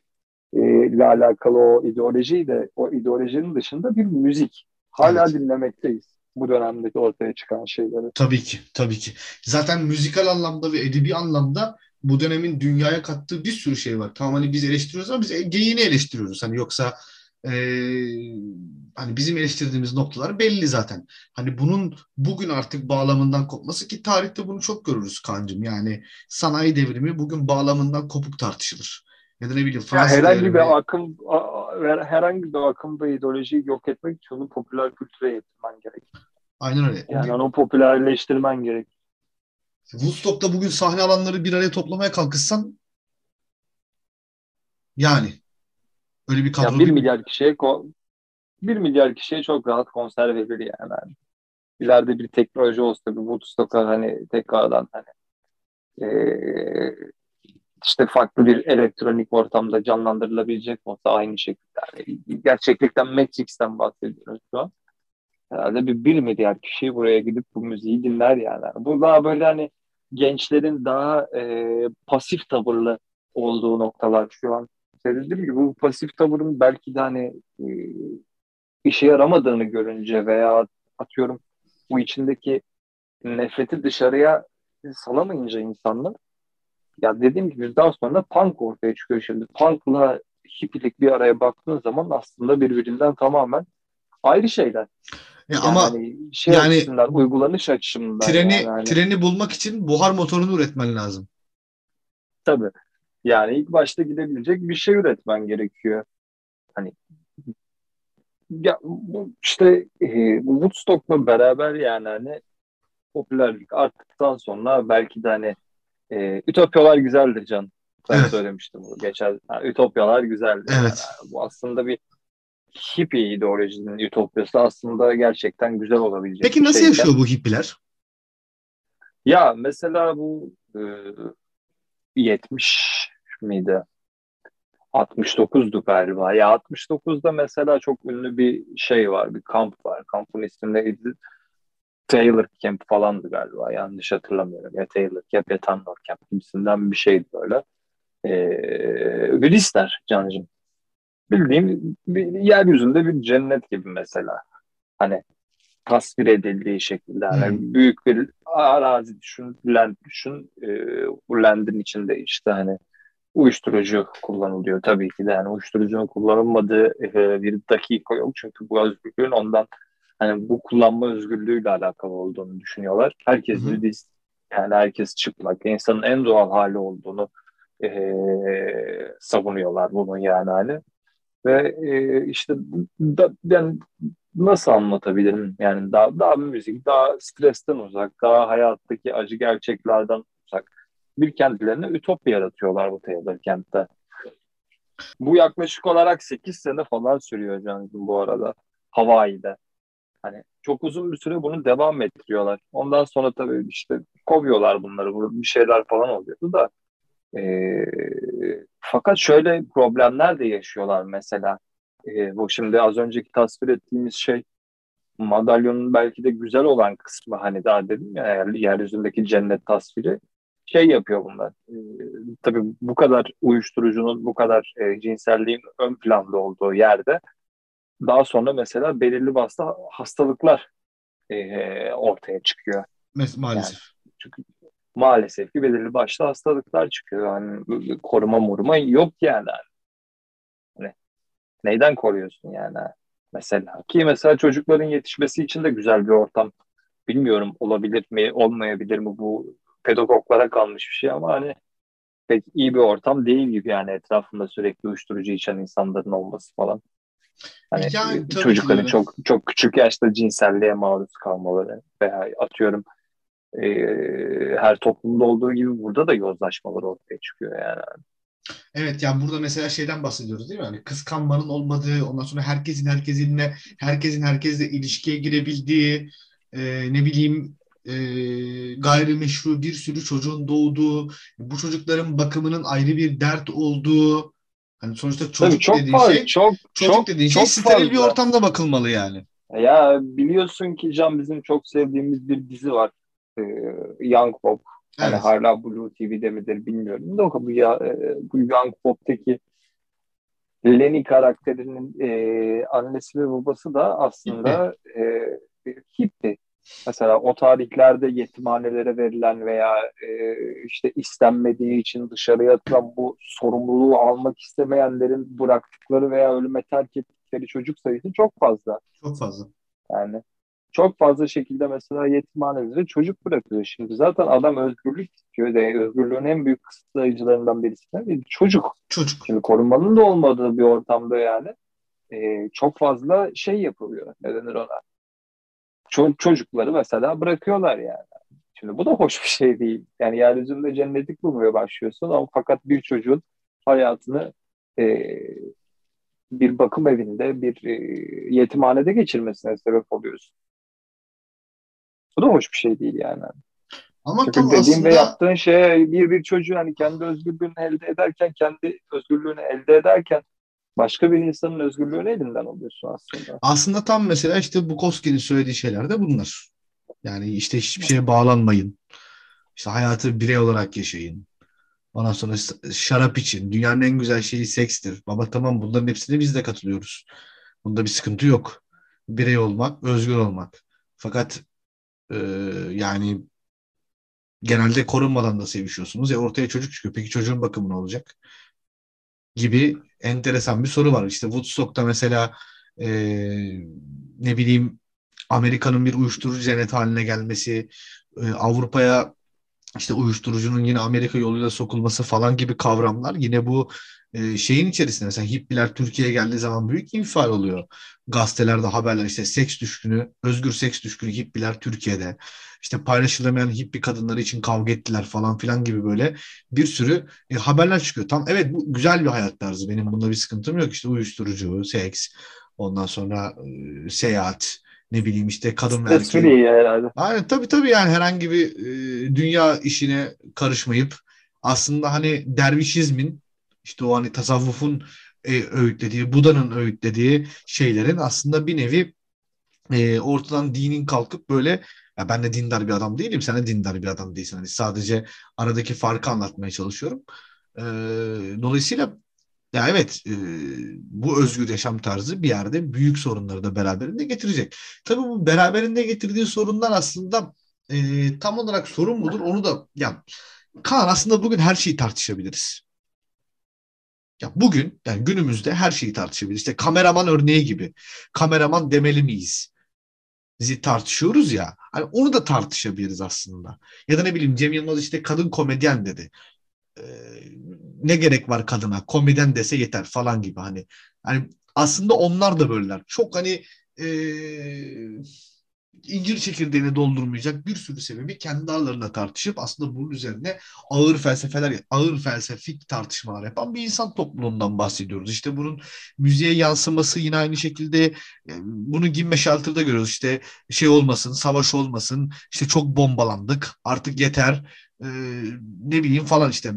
e, ile alakalı o ideolojiyi de o ideolojinin dışında bir müzik. Hala evet. dinlemekteyiz bu dönemdeki ortaya çıkan şeyleri. Tabii ki, tabii ki. Zaten müzikal anlamda ve edebi anlamda bu dönemin dünyaya kattığı bir sürü şey var. Tamam hani biz eleştiriyoruz ama biz geyiğini eleştiriyoruz. Hani yoksa e, hani bizim eleştirdiğimiz noktalar belli zaten. Hani bunun bugün artık bağlamından kopması ki tarihte bunu çok görürüz kancım. Yani sanayi devrimi bugün bağlamından kopuk tartışılır. Ya da ne bileyim Fransız herhangi devrimi... bir akım herhangi bir akımda ideolojiyi yok etmek için onu popüler kültüre getirmen gerek. Aynen öyle. Yani onu popülerleştirmen gerek. Woodstock'ta bugün sahne alanları bir araya toplamaya kalkışsan yani öyle bir kadro. Ya bir milyar kişiye bir milyar kişiye çok rahat konser verilir yani. yani. İleride bir teknoloji olsa bir Woodstock'a hani tekrardan hani ee, işte farklı bir elektronik ortamda canlandırılabilecek olsa aynı şekilde. Yani gerçeklikten Matrix'ten bahsediyoruz şu an. Herhalde bir bir milyar kişi buraya gidip bu müziği dinler yani. Bu daha böyle hani gençlerin daha e, pasif tavırlı olduğu noktalar şu an. Dediğim gibi bu pasif tavırın belki de hani e, işe yaramadığını görünce veya atıyorum bu içindeki nefreti dışarıya salamayınca insanlar ya dediğim gibi daha sonra punk ortaya çıkıyor şimdi. Punk'la hippilik bir araya baktığın zaman aslında birbirinden tamamen ayrı şeyler. Ya yani ama hani şey yani açısından, uygulanış açısından. Treni yani. Hani treni bulmak için buhar motorunu üretmen lazım. Tabii. Yani ilk başta gidebilecek bir şey üretmen gerekiyor. Hani ya bu işte e, Woodstock'la beraber yani hani popülerlik arttıktan sonra belki de hani e, ütopyalar güzeldir Can. Ben evet. söylemiştim bu geçen. Ha, ütopyalar güzeldir. Evet. Yani, bu aslında bir hippie ideolojinin ütopyası aslında gerçekten güzel olabilecek Peki nasıl şeyken. yaşıyor bu hippiler? Ya mesela bu e, 70 miydi? 69'du galiba. Ya 69'da mesela çok ünlü bir şey var, bir kamp var. Kampın ismi neydi? Taylor Camp falandı galiba. Yanlış hatırlamıyorum. Ya Taylor Camp ya Tanner Camp gibisinden bir şeydi böyle. Ee, Budistler Cancım bildiğim bir yeryüzünde bir cennet gibi mesela. Hani tasvir edildiği şekilde. Yani hmm. büyük bir arazi düşün, land düşün. E, bu landin içinde işte hani uyuşturucu kullanılıyor tabii ki de. Yani uyuşturucunun kullanılmadığı e, bir dakika yok. Çünkü bu özgürlüğün ondan hani bu kullanma özgürlüğüyle alakalı olduğunu düşünüyorlar. Herkes bir yani herkes çıplak. insanın en doğal hali olduğunu e, savunuyorlar bunun yani hani. Ve e, işte da, yani nasıl anlatabilirim? Yani daha, daha müzik, daha stresten uzak, daha hayattaki acı gerçeklerden uzak bir kendilerine ütopya yaratıyorlar bu Taylor kentte. Bu yaklaşık olarak 8 sene falan sürüyor canım bu arada Hawaii'de. Hani çok uzun bir süre bunu devam ettiriyorlar. Ondan sonra tabii işte kovuyorlar bunları. Bir şeyler falan oluyordu da e, fakat şöyle problemler de yaşıyorlar mesela. E, bu şimdi az önceki tasvir ettiğimiz şey madalyonun belki de güzel olan kısmı hani daha dedim ya yeryüzündeki cennet tasviri şey yapıyor bunlar. E, tabii bu kadar uyuşturucunun, bu kadar e, cinselliğin ön planda olduğu yerde daha sonra mesela belirli başlı hastalıklar e, ortaya çıkıyor. Maalesef. Yani çünkü maalesef ki belirli başlı hastalıklar çıkıyor. Yani koruma moruma yok yani. Hani neyden koruyorsun yani? Mesela ki mesela çocukların yetişmesi için de güzel bir ortam. Bilmiyorum olabilir mi, olmayabilir mi bu pedagoglara kalmış bir şey ama hani pek iyi bir ortam değil gibi yani etrafında sürekli uyuşturucu içen insanların olması falan. Hani yani, çocukların çok çok küçük yaşta cinselliğe maruz kalmaları veya atıyorum e, her toplumda olduğu gibi burada da yozlaşmalar ortaya çıkıyor yani. Evet yani burada mesela şeyden bahsediyoruz değil mi? Hani kıskanmanın olmadığı, ondan sonra herkesin herkesinle, herkesin herkesle ilişkiye girebildiği, e, ne bileyim e, gayrimeşru bir sürü çocuğun doğduğu, bu çocukların bakımının ayrı bir dert olduğu, hani sonuçta çocuk Tabii çok dediğin fazla, şey, çok, çocuk çok, dediğin şey çok şey steril bir ortamda bakılmalı yani. Ya biliyorsun ki Can bizim çok sevdiğimiz bir dizi var. Ee, Young Pop. Evet. Hani hala Blue TV'de midir bilmiyorum da bu, ya, e, bu Young Pop'taki Lenny karakterinin e, annesi ve babası da aslında e, hippie. Mesela o tarihlerde yetimhanelere verilen veya e, işte istenmediği için dışarıya atılan bu sorumluluğu almak istemeyenlerin bıraktıkları veya ölüme terk ettikleri çocuk sayısı çok fazla. Çok fazla. Yani çok fazla şekilde mesela yetimhanelere çocuk bırakıyor. Şimdi zaten adam özgürlük istiyor. De, özgürlüğün en büyük kısıtlayıcılarından birisi de çocuk. Çocuk. Şimdi korunmanın da olmadığı bir ortamda yani e, çok fazla şey yapılıyor. Ne denir ona? Ço- çocukları mesela bırakıyorlar yani. Şimdi bu da hoş bir şey değil. Yani yeryüzünde cennetlik bulmaya başlıyorsun ama fakat bir çocuğun hayatını e, bir bakım evinde, bir e, yetimhanede geçirmesine sebep oluyorsun. Bu da hoş bir şey değil yani. Ama Çünkü dediğin aslında... ve yaptığın şey bir bir çocuğu hani kendi özgürlüğünü elde ederken, kendi özgürlüğünü elde ederken başka bir insanın özgürlüğünü elinden alıyorsun aslında. Aslında tam mesela işte Bukowski'nin söylediği şeyler de bunlar. Yani işte hiçbir şeye bağlanmayın. İşte hayatı birey olarak yaşayın. Ondan sonra şarap için. Dünyanın en güzel şeyi sekstir. Baba tamam bunların hepsine biz de katılıyoruz. Bunda bir sıkıntı yok. Birey olmak, özgür olmak. Fakat e, yani genelde korunmadan da sevişiyorsunuz. Ya ortaya çocuk çıkıyor. Peki çocuğun bakımı ne olacak? Gibi enteresan bir soru var. İşte Woodstock'ta mesela e, ne bileyim Amerika'nın bir uyuşturucu cennet haline gelmesi, e, Avrupa'ya işte uyuşturucunun yine Amerika yoluyla sokulması falan gibi kavramlar yine bu e, şeyin içerisinde mesela hippiler Türkiye'ye geldiği zaman büyük infial oluyor. Gazetelerde haberler işte seks düşkünü, özgür seks düşkünü hippiler Türkiye'de. işte paylaşılamayan hippi kadınları için kavga ettiler falan filan gibi böyle bir sürü e, haberler çıkıyor. Tam evet bu güzel bir hayat tarzı. Benim bunda bir sıkıntım yok. işte uyuşturucu, seks, ondan sonra e, seyahat, ne bileyim işte kadın ve erkek. herhalde. Aynen tabii tabii yani herhangi bir e, dünya işine karışmayıp aslında hani dervişizmin işte o hani tasavvufun e, öğütlediği, Buda'nın öğütlediği şeylerin aslında bir nevi e, ortadan dinin kalkıp böyle ya ben de dindar bir adam değilim, sen de dindar bir adam değilsin. Hani sadece aradaki farkı anlatmaya çalışıyorum. E, dolayısıyla ya evet e, bu özgür yaşam tarzı bir yerde büyük sorunları da beraberinde getirecek. Tabii bu beraberinde getirdiği sorunlar aslında e, tam olarak sorun mudur onu da ya Kaan aslında bugün her şeyi tartışabiliriz. Ya bugün yani günümüzde her şeyi tartışabiliriz. İşte kameraman örneği gibi. Kameraman demeli miyiz? Bizi tartışıyoruz ya. Hani onu da tartışabiliriz aslında. Ya da ne bileyim Cem Yılmaz işte kadın komedyen dedi. Ee, ne gerek var kadına? Komedyen dese yeter falan gibi hani. Hani aslında onlar da böyleler. Çok hani ee, incir çekirdeğini doldurmayacak bir sürü sebebi kendi aralarında tartışıp aslında bunun üzerine ağır felsefeler, ağır felsefik tartışmalar yapan bir insan topluluğundan bahsediyoruz. İşte bunun müziğe yansıması yine aynı şekilde e, bunu Gimme Shelter'da görüyoruz. İşte şey olmasın, savaş olmasın, işte çok bombalandık, artık yeter, ee, ne bileyim falan işte.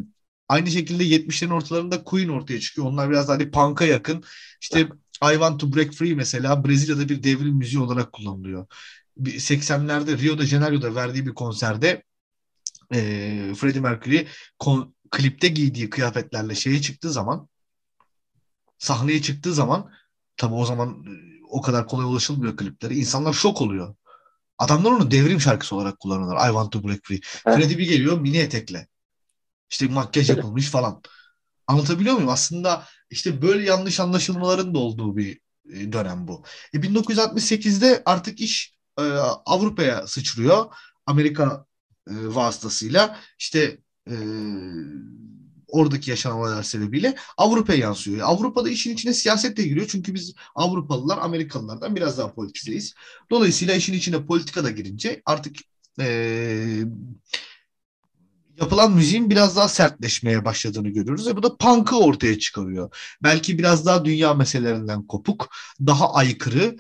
Aynı şekilde 70'lerin ortalarında Queen ortaya çıkıyor. Onlar biraz daha hani punk'a yakın. İşte I Want to Break Free mesela Brezilya'da bir devrim müziği olarak kullanılıyor. 80'lerde Rio de Janeiro'da verdiği bir konserde e, Freddie Mercury kon, klipte giydiği kıyafetlerle şeye çıktığı zaman sahneye çıktığı zaman tabi o zaman e, o kadar kolay ulaşılmıyor kliplere. İnsanlar şok oluyor. Adamlar onu devrim şarkısı olarak kullanıyorlar. I Want to Break Free. Evet. Freddie bir geliyor mini etekle. İşte makyaj yapılmış falan. Anlatabiliyor muyum? Aslında işte böyle yanlış anlaşılmaların da olduğu bir e, dönem bu. E 1968'de artık iş e, Avrupa'ya sıçrıyor. Amerika e, vasıtasıyla işte e, oradaki yaşanan olaylar sebebiyle Avrupa'ya yansıyor. Avrupa'da işin içine siyaset de giriyor. Çünkü biz Avrupalılar Amerikalılardan biraz daha politizeyiz. Dolayısıyla işin içine politika da girince artık e, yapılan müziğin biraz daha sertleşmeye başladığını görüyoruz ve bu da punk'ı ortaya çıkarıyor. Belki biraz daha dünya meselelerinden kopuk, daha aykırı, e,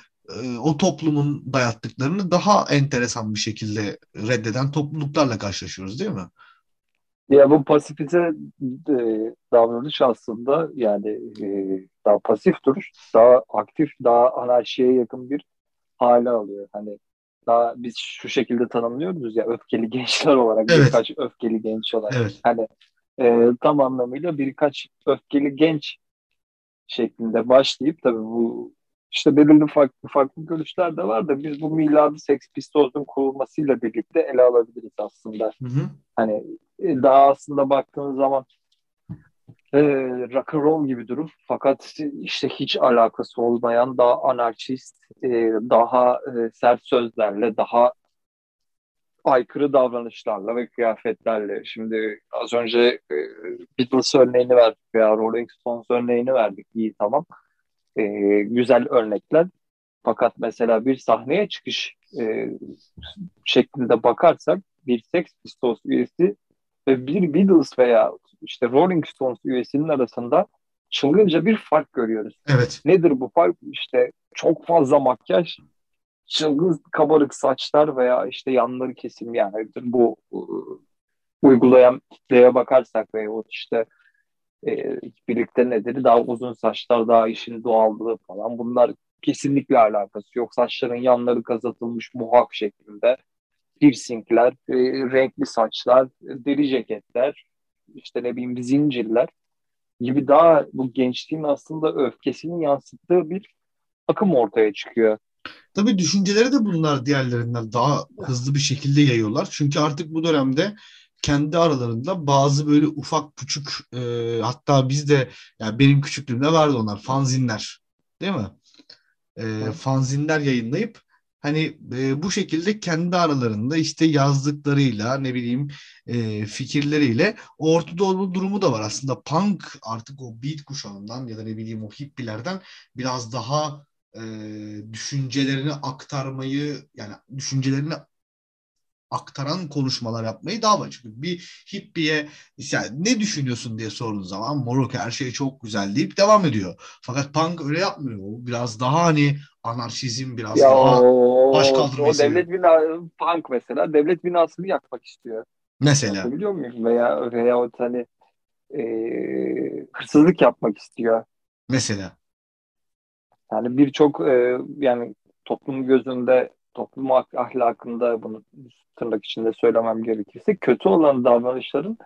o toplumun dayattıklarını daha enteresan bir şekilde reddeden topluluklarla karşılaşıyoruz değil mi? Ya bu pasifize e, davranış aslında yani e, daha pasif duruş, daha aktif, daha anarşiye yakın bir hale alıyor. Hani daha biz şu şekilde tanımlıyoruz ya öfkeli gençler olarak evet. birkaç öfkeli genç olarak. Evet. Hani e, tam anlamıyla birkaç öfkeli genç şeklinde başlayıp tabii bu işte belirli farklı farklı görüşler de var da biz bu miladı Sex Pistols'un kurulmasıyla birlikte ele alabiliriz aslında. Hı hı. Hani e, daha aslında baktığınız zaman e, rock and roll gibi durum fakat işte hiç alakası olmayan daha anarşist, e, daha e, sert sözlerle, daha aykırı davranışlarla ve kıyafetlerle. Şimdi az önce e, Beatles örneğini verdik veya Rolling Stones örneğini verdik. İyi tamam. E, güzel örnekler. Fakat mesela bir sahneye çıkış e, şeklinde bakarsak bir Sex Pistols üyesi ve bir Beatles veya işte Rolling Stones üyesinin arasında çılgınca bir fark görüyoruz. Evet. Nedir bu fark? İşte çok fazla makyaj, çılgın kabarık saçlar veya işte yanları kesim yani bu uygulayan kitleye bakarsak veya işte e, birlikte nedir daha uzun saçlar daha işin doğallığı falan bunlar kesinlikle alakası yok. Saçların yanları kazatılmış muhak şeklinde piercingler, e, renkli saçlar, deri ceketler, işte ne bileyim zincirler gibi daha bu gençliğin aslında öfkesini yansıttığı bir akım ortaya çıkıyor. Tabii düşünceleri de bunlar diğerlerinden daha hızlı bir şekilde yayıyorlar. Çünkü artık bu dönemde kendi aralarında bazı böyle ufak küçük e, hatta bizde yani benim küçüklüğümde vardı onlar fanzinler değil mi? E, fanzinler yayınlayıp hani e, bu şekilde kendi aralarında işte yazdıklarıyla ne bileyim e, fikirleriyle Orta Doğu durumu da var aslında punk artık o beat kuşağından ya da ne bileyim o hippielerden biraz daha e, düşüncelerini aktarmayı yani düşüncelerini aktaran konuşmalar yapmayı daha var. Çünkü bir hippiye yani ne düşünüyorsun diye sorduğun zaman Morok her şey çok güzel deyip devam ediyor. Fakat punk öyle yapmıyor. O biraz daha hani anarşizm biraz ya daha baş kaldırmayı O devlet binası punk mesela devlet binasını yakmak istiyor. Mesela. Biliyor muyum? Veya veya o hani e, hırsızlık yapmak istiyor. Mesela. Yani birçok e, yani toplum gözünde toplum ahlakında bunu tırnak içinde söylemem gerekirse kötü olan davranışların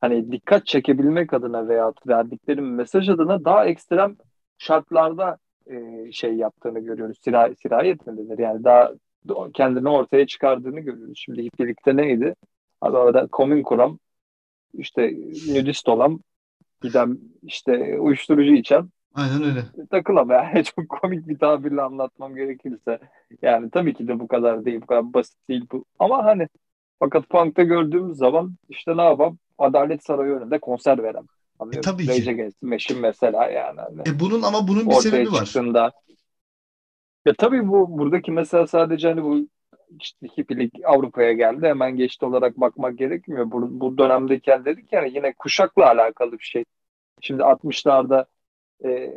hani dikkat çekebilmek adına veya verdikleri mesaj adına daha ekstrem şartlarda e, şey yaptığını görüyoruz. Sirayet, sirayet mi denir? Yani daha kendini ortaya çıkardığını görüyoruz. Şimdi birlikte neydi? Abi arada komün kuram işte nudist olan giden işte uyuşturucu içen Aynen öyle. Takılam yani çok komik bir tabirle anlatmam gerekirse. Yani tabii ki de bu kadar değil, bu kadar basit değil bu. Ama hani fakat Punk'ta gördüğümüz zaman işte ne yapalım? Adalet Sarayı önünde konser veren. E, tabii ki. Rage Meşin mesela yani. Hani e, bunun ama bunun bir sebebi var. Çıktığında, ya tabii bu buradaki mesela sadece hani bu işte hippilik Avrupa'ya geldi. Hemen geçti olarak bakmak gerekmiyor. Bu, bu dönemdeyken dedik yani yine kuşakla alakalı bir şey. Şimdi 60'larda e,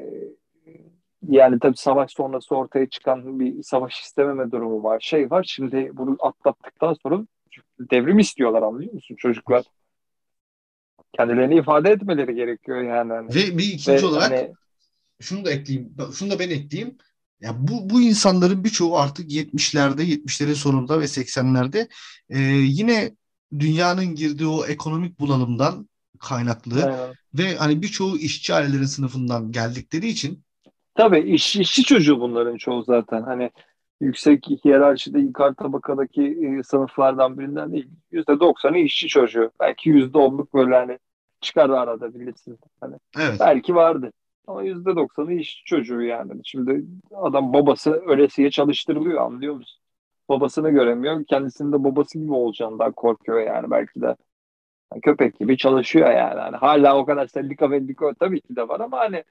yani tabii savaş sonrası ortaya çıkan bir savaş istememe durumu var. Şey var şimdi bunu atlattıktan sonra devrim istiyorlar anlıyor musun çocuklar? Kendilerini ifade etmeleri gerekiyor yani. Hani. Ve bir ikinci Ve olarak hani, şunu da ekleyeyim, şunu da ben ekleyeyim. Ya bu bu insanların birçoğu artık 70'lerde, 70'lerin sonunda ve 80'lerde e, yine dünyanın girdiği o ekonomik bulanımdan kaynaklı Aynen. ve hani birçoğu işçi ailelerin sınıfından geldikleri için Tabii iş, işçi çocuğu bunların çoğu zaten. Hani yüksek hiyerarşide yukarı tabakadaki e, sınıflardan birinden değil. Yüzde doksanı işçi çocuğu. Belki yüzde onluk böyle hani çıkar arada bilirsin. Hani evet. Belki vardı. Ama yüzde doksanı işçi çocuğu yani. Şimdi adam babası ölesiye çalıştırılıyor anlıyor musun? Babasını göremiyor. Kendisinin de babası gibi olacağından korkuyor yani belki de. Köpek gibi çalışıyor yani. Hani hala o kadar sendika mendika tabii ki de var ama hani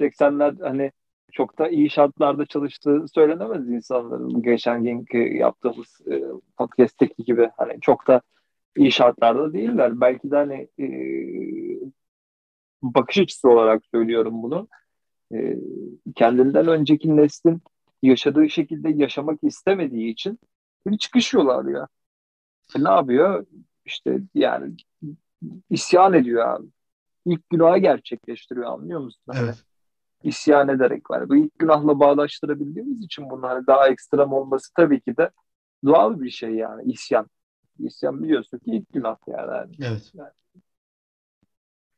80'ler hani çok da iyi şartlarda çalıştığı söylenemez insanların. Geçen günkü yaptığımız e, podcast'teki gibi hani çok da iyi şartlarda değiller. Belki de hani e, bakış açısı olarak söylüyorum bunu. E, kendinden önceki neslin yaşadığı şekilde yaşamak istemediği için bir çıkış yolu arıyor. E ne yapıyor? İşte yani isyan ediyor abi. İlk günahı gerçekleştiriyor anlıyor musun? Hani Evet. isyan ederek var. Bu ilk günahla bağdaştırabildiğimiz için bunun hani daha ekstrem olması tabii ki de doğal bir şey yani isyan. İsyan biliyorsun ki ilk günah yani. yani. Evet.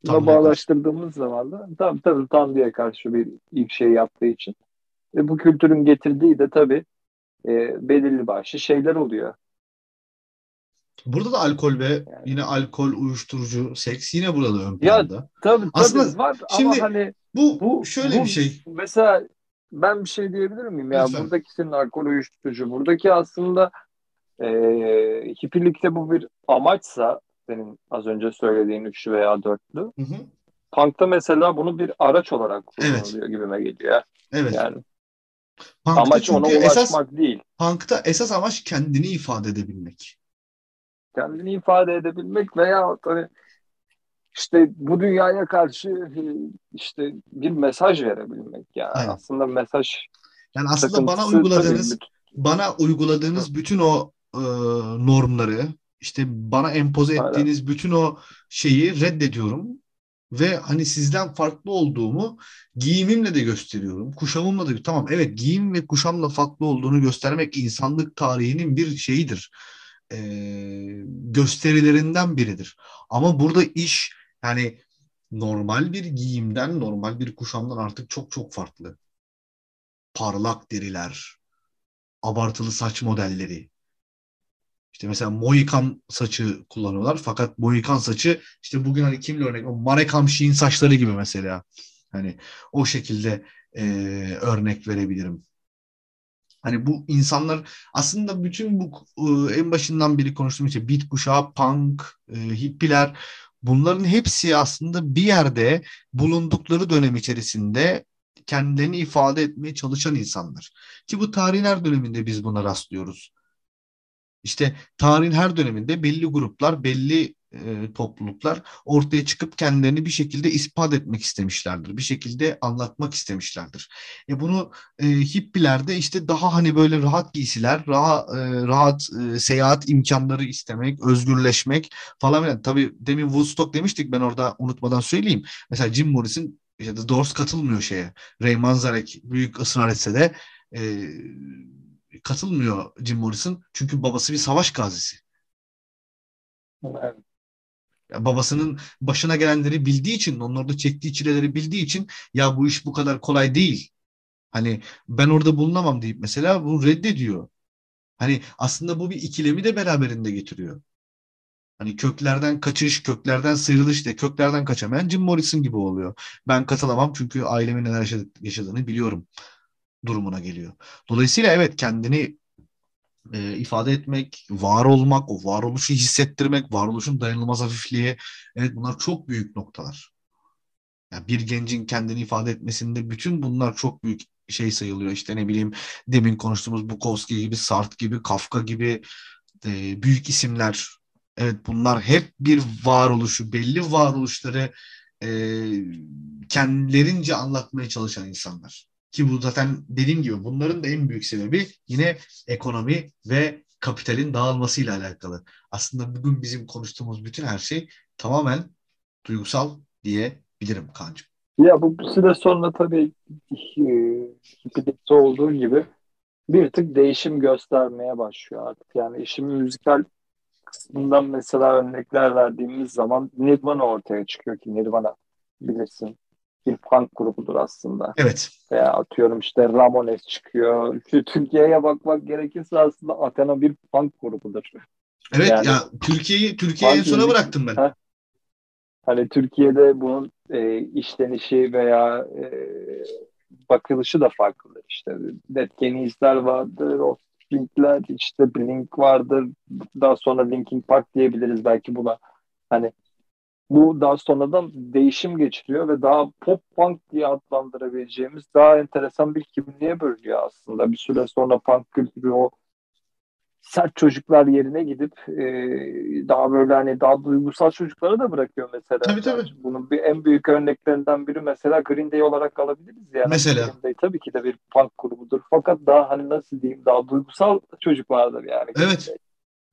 Buna Tanrı'ya bağdaştırdığımız zaman da tabii tabii Tanrı'ya karşı bir ilk şey yaptığı için. Ve bu kültürün getirdiği de tabii e, belirli başlı şeyler oluyor. Burada da alkol ve Yani. yine alkol, uyuşturucu, seks yine burada da ön Ya, planda. Tabii tabii Aslında var şimdi ama hani Bu, bu şöyle bu bir şey. mesela ben bir şey diyebilir miyim ya Lütfen. buradaki senin alkol uyuşturucu buradaki aslında e, hippilikte bu bir amaçsa senin az önce söylediğin üçlü veya dörtlü Hı hı. punkta mesela bunu bir araç olarak Evet. kullanılıyor gibime geliyor. Evet. Yani Punk'ta amaç ona ulaşmak esas değil. punk'ta esas amaç kendini ifade edebilmek. Kendini ifade edebilmek veya hani işte bu dünyaya karşı e, işte bir mesaj verebilmek yani Aynen. aslında mesaj Yani aslında bana uyguladığınız tabii bana uyguladığınız bütün o e, normları işte bana empoze Aynen. ettiğiniz bütün o şeyi reddediyorum ve hani sizden farklı olduğumu giyimimle de gösteriyorum. Kuşamımla da tamam evet giyim ve kuşamla farklı olduğunu göstermek insanlık tarihinin bir şeyidir. E, gösterilerinden biridir. Ama burada iş yani normal bir giyimden, normal bir kuşamdan artık çok çok farklı. Parlak deriler, abartılı saç modelleri. İşte mesela Mohikan saçı kullanıyorlar. Fakat Mohikan saçı işte bugün hani kimle örnek? O Marek Hamşik'in saçları gibi mesela. Hani o şekilde e, örnek verebilirim. Hani bu insanlar aslında bütün bu e, en başından beri konuştuğum işte beat kuşağı, punk, e, hippiler bunların hepsi aslında bir yerde bulundukları dönem içerisinde kendilerini ifade etmeye çalışan insanlar. Ki bu tarihin her döneminde biz buna rastlıyoruz. İşte tarihin her döneminde belli gruplar, belli e, topluluklar ortaya çıkıp kendilerini bir şekilde ispat etmek istemişlerdir. Bir şekilde anlatmak istemişlerdir. E bunu e, hippilerde işte daha hani böyle rahat giysiler, rahat, e, rahat e, seyahat imkanları istemek, özgürleşmek falan filan. Tabii demin Woodstock demiştik ben orada unutmadan söyleyeyim. Mesela Jim Morrison işte The Doors katılmıyor şeye. Ray Manzarek büyük ısrar etse de e, katılmıyor Jim Morrison. Çünkü babası bir savaş gazisi. Evet. Ya babasının başına gelenleri bildiği için, onun orada çektiği çileleri bildiği için ya bu iş bu kadar kolay değil. Hani ben orada bulunamam deyip mesela bunu reddediyor. Hani aslında bu bir ikilemi de beraberinde getiriyor. Hani köklerden kaçış, köklerden sıyrılış de köklerden kaçamayan Jim Morrison gibi oluyor. Ben katılamam çünkü ailemin neler yaşadı- yaşadığını biliyorum durumuna geliyor. Dolayısıyla evet kendini e, ifade etmek, var olmak, o varoluşu hissettirmek, varoluşun dayanılmaz hafifliği, evet bunlar çok büyük noktalar. Yani bir gencin kendini ifade etmesinde bütün bunlar çok büyük şey sayılıyor. İşte ne bileyim demin konuştuğumuz Bukowski gibi, Sartre gibi, Kafka gibi e, büyük isimler. Evet bunlar hep bir varoluşu, belli varoluşları e, kendilerince anlatmaya çalışan insanlar. Ki bu zaten dediğim gibi bunların da en büyük sebebi yine ekonomi ve kapitalin dağılmasıyla alakalı. Aslında bugün bizim konuştuğumuz bütün her şey tamamen duygusal diyebilirim Kaan'cığım. Ya bu süre sonra tabii e, hippilikte olduğu gibi bir tık değişim göstermeye başlıyor artık. Yani işin müzikal kısmından mesela örnekler verdiğimiz zaman Nirvana ortaya çıkıyor ki Nirvana bilirsin bir punk grubudur aslında. Evet. Veya atıyorum işte Ramones çıkıyor. Türkiye'ye bakmak gerekirse aslında Athena bir punk grubudur. Evet Yani- ya Türkiye'yi Türkiye'ye en sona bıraktım ben. Ha. Hani Türkiye'de bunun e, işlenişi veya e, bakılışı da farklıdır. İşte Dead Kennedys'ler vardır, Offspring'ler, işte Blink vardır. Daha sonra Linkin Park diyebiliriz belki buna. Hani bu daha sonradan değişim geçiriyor ve daha pop punk diye adlandırabileceğimiz daha enteresan bir kimliğe bölünüyor aslında. Bir süre sonra punk kültürü o sert çocuklar yerine gidip e, daha böyle hani daha duygusal çocuklara da bırakıyor mesela. Tabii tabii. Bunun bir en büyük örneklerinden biri mesela Green Day olarak alabiliriz yani. Mesela. Green Day tabii ki de bir punk grubudur. Fakat daha hani nasıl diyeyim daha duygusal çocuklardır yani. Evet.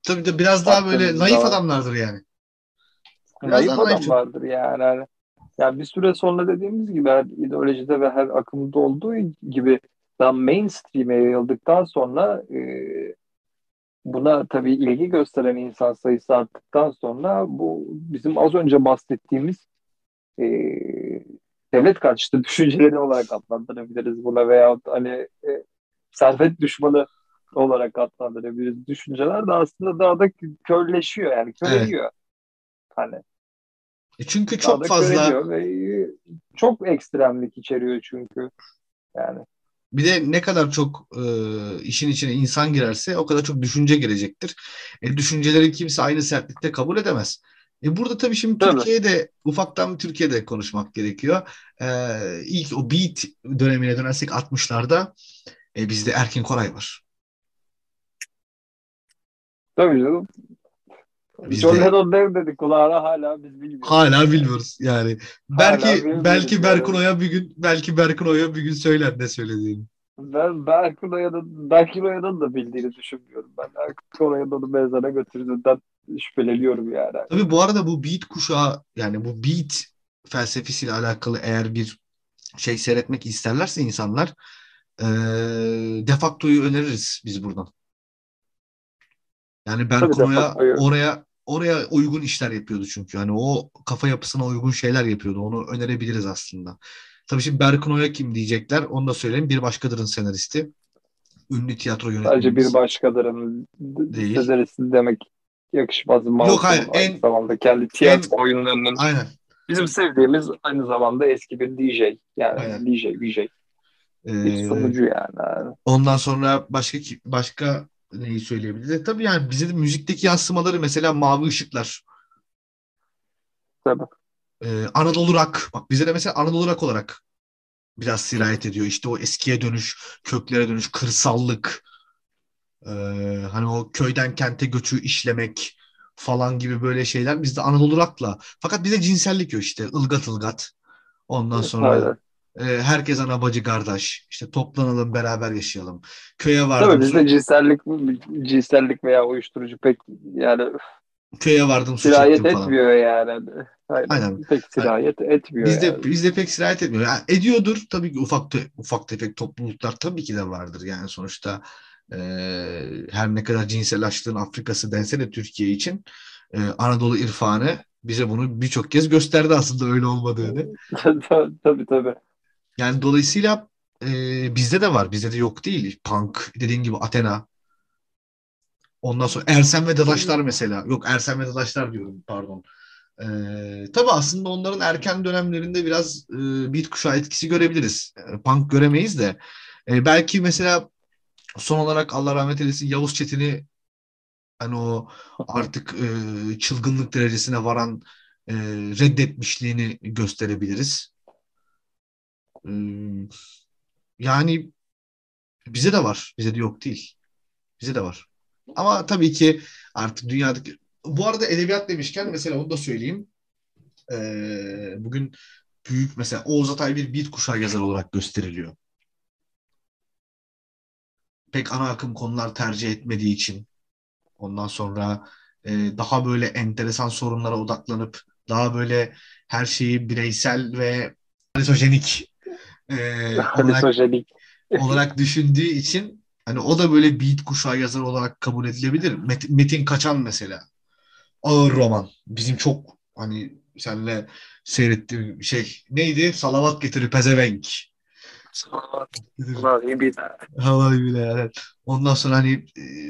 Tabii de biraz daha böyle naif adamlardır yani. Biraz naif adamlardır yani. yani. Yani bir süre sonra dediğimiz gibi her ideolojide ve her akımda olduğu gibi daha mainstream'e yayıldıktan sonra e, buna tabii ilgi gösteren insan sayısı arttıktan sonra bu bizim az önce bahsettiğimiz e, devlet karşıtı düşünceleri olarak adlandırabiliriz buna veya hani e, servet düşmanı olarak adlandırabiliriz. Düşünceler de aslında daha da körleşiyor yani köreliyor. Evet. Hani çünkü çok fazla çok ekstremlik içeriyor çünkü. Yani bir de ne kadar çok e, işin içine insan girerse o kadar çok düşünce girecektir. E, düşünceleri kimse aynı sertlikte kabul edemez. E burada tabii şimdi tabii. Türkiye'de ufaktan Türkiye'de konuşmak gerekiyor. E, ilk o beat dönemine dönersek 60'larda e, bizde Erkin Koray var. Tabii canım. Biz John Lennon dev dedi kulağına hala biz bilmiyoruz. Hala bilmiyoruz yani. Belki belki Berkun Oya bir gün belki Berkun Oya bir gün söyler ne söylediğini. Ben Berkun Oya'nın Berkun Oya'nın da bildiğini düşünmüyorum. Ben Berkun Oya'nın onu mezara götürdüğünden şüpheleniyorum yani. Tabii bu arada bu beat kuşağı yani bu beat felsefesiyle alakalı eğer bir şey seyretmek isterlerse insanlar ee, defaktoyu öneririz biz buradan. Yani Berkun Oya oraya oraya uygun işler yapıyordu çünkü. Hani o kafa yapısına uygun şeyler yapıyordu. Onu önerebiliriz aslında. Tabii şimdi Berkun Oya kim diyecekler. Onu da söyleyeyim. Bir Başkadır'ın senaristi. Ünlü tiyatro yönetmeni. Sadece Bir Başkadır'ın değil. senaristi demek yakışmaz. Yok hayır. En, zamanda kendi tiyatro en, oyunlarının aynen. bizim sevdiğimiz aynı zamanda eski bir DJ. Yani aynen. DJ, DJ. Ee, bir sunucu yani. Ondan sonra başka başka neyi söyleyebiliriz? E, tabii yani bize de müzikteki yansımaları mesela mavi ışıklar. Tabii. Ee, Anadolu Rock. Bak bize de mesela Anadolu Rock olarak biraz sirayet ediyor. İşte o eskiye dönüş, köklere dönüş, kırsallık. Ee, hani o köyden kente göçü işlemek falan gibi böyle şeyler bizde Anadolu Rock'la. Fakat bize cinsellik yok işte. ılgat ılgat. Ondan sonra Aynen e, herkes ana bacı kardeş. İşte toplanalım beraber yaşayalım. Köye vardım. Tabii bizde cinsellik, cinsellik veya uyuşturucu pek yani köye vardım sirayet etmiyor falan. yani. Aynen. Aynen. Pek sirayet yani, etmiyor. Bizde yani. bizde pek sirayet etmiyor. Yani ediyordur tabii ki ufak te, ufak tefek topluluklar tabii ki de vardır yani sonuçta e, her ne kadar cinsel açlığın Afrikası dense de Türkiye için e, Anadolu irfanı bize bunu birçok kez gösterdi aslında öyle olmadığını. tabii tabii. Yani dolayısıyla e, bizde de var. Bizde de yok değil. Punk dediğin gibi Athena. Ondan sonra Ersen ve Dadaşlar mesela. Yok Ersen ve Dadaşlar diyorum pardon. E, tabii aslında onların erken dönemlerinde biraz e, beat kuşağı etkisi görebiliriz. E, punk göremeyiz de. E, belki mesela son olarak Allah rahmet eylesin Yavuz Çetin'i hani o artık e, çılgınlık derecesine varan e, reddetmişliğini gösterebiliriz. Hmm. yani bize de var. Bize de yok değil. Bize de var. Ama tabii ki artık dünyadaki bu arada edebiyat demişken mesela onu da söyleyeyim. Ee, bugün büyük mesela Oğuz Atay bir beat kuşağı yazar olarak gösteriliyor. Pek ana akım konular tercih etmediği için ondan sonra e, daha böyle enteresan sorunlara odaklanıp daha böyle her şeyi bireysel ve misojenik e, olarak, olarak düşündüğü için hani o da böyle beat kuşağı yazar olarak kabul edilebilir. Metin, Metin Kaçan mesela. Ağır roman. Bizim çok hani senle seyrettiğim şey neydi? Salavat getirir pezevenk. Vallahi bile yani. Ondan sonra hani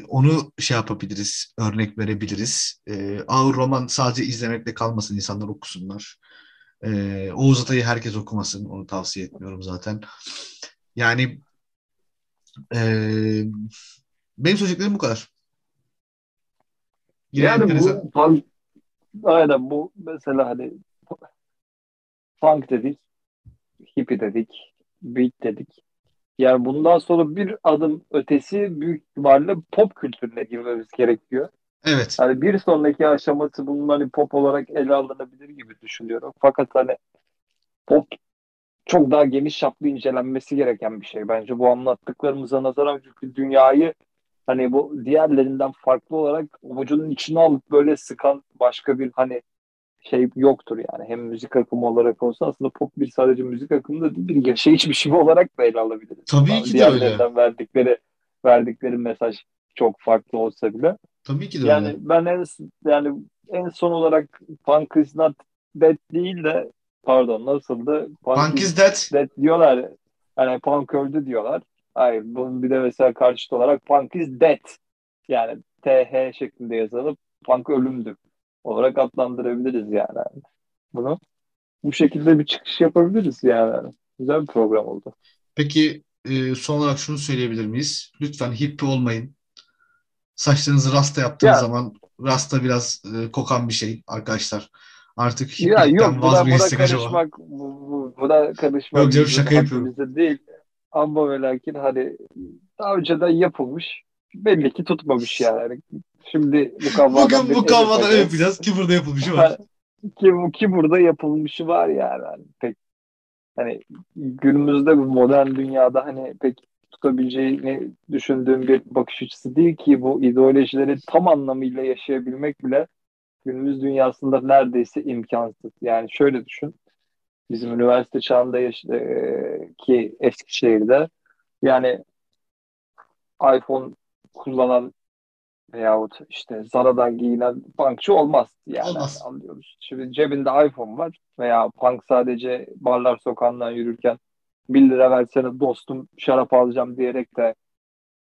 onu şey yapabiliriz, örnek verebiliriz. Ee, ağır roman sadece izlemekle kalmasın, insanlar okusunlar. Ee, Oğuz Atay'ı herkes okumasın. Onu tavsiye etmiyorum zaten. Yani e, benim söyleyeceklerim bu kadar. Yine yani enteresan. bu punk, aynen bu mesela hani punk dedik, hippie dedik, beat dedik. Yani bundan sonra bir adım ötesi büyük ihtimalle pop kültürüne girmemiz gerekiyor. Evet. Hani bir sonraki aşaması bunun hani pop olarak ele alınabilir gibi düşünüyorum. Fakat hani pop çok daha geniş çaplı incelenmesi gereken bir şey. Bence bu anlattıklarımıza nazaran çünkü dünyayı hani bu diğerlerinden farklı olarak avucunun içine alıp böyle sıkan başka bir hani şey yoktur yani. Hem müzik akımı olarak olsa aslında pop bir sadece müzik akımı da değil, bir yaşayış biçimi olarak da ele alabiliriz. Tabii yani ki de öyle. verdikleri verdikleri mesaj çok farklı olsa bile. Tabii ki de yani öyle. ben en yani en son olarak Punk is not dead değil de pardon nasıldı? Punk, Punk is dead. dead diyorlar. Yani punk öldü diyorlar. Hayır bunun bir de mesela karşıt olarak punk is dead. Yani TH şeklinde yazılıp punk ölümdür olarak adlandırabiliriz yani. Bunu bu şekilde bir çıkış yapabiliriz yani. Güzel bir program oldu. Peki e, son olarak şunu söyleyebilir miyiz? Lütfen hippie olmayın. Saçlarınızı rasta yaptığınız ya. zaman rasta biraz e, kokan bir şey arkadaşlar. Artık hippielikten vazgeçsek acaba? Bu, bu, buna karışmak yok canım şaka yapıyorum. değil. Ama ve lakin hani daha önceden yapılmış. Belli ki tutmamış yani. Şimdi bu kavgadan Bugün bu kavgadan yapacağız. Ki burada yapılmışı var. ki, ki burada yapılmışı var yani. Hani pek hani günümüzde bu modern dünyada hani pek tutabileceğini düşündüğüm bir bakış açısı değil ki bu ideolojileri tam anlamıyla yaşayabilmek bile günümüz dünyasında neredeyse imkansız. Yani şöyle düşün. Bizim üniversite çağında yaş- e, ki Eskişehir'de yani iPhone kullanan veyahut işte Zara'dan giyinen bankçı olmaz. Yani olmaz. anlıyoruz. Şimdi cebinde iPhone var veya punk sadece barlar sokağından yürürken 1 lira versene dostum şarap alacağım diyerek de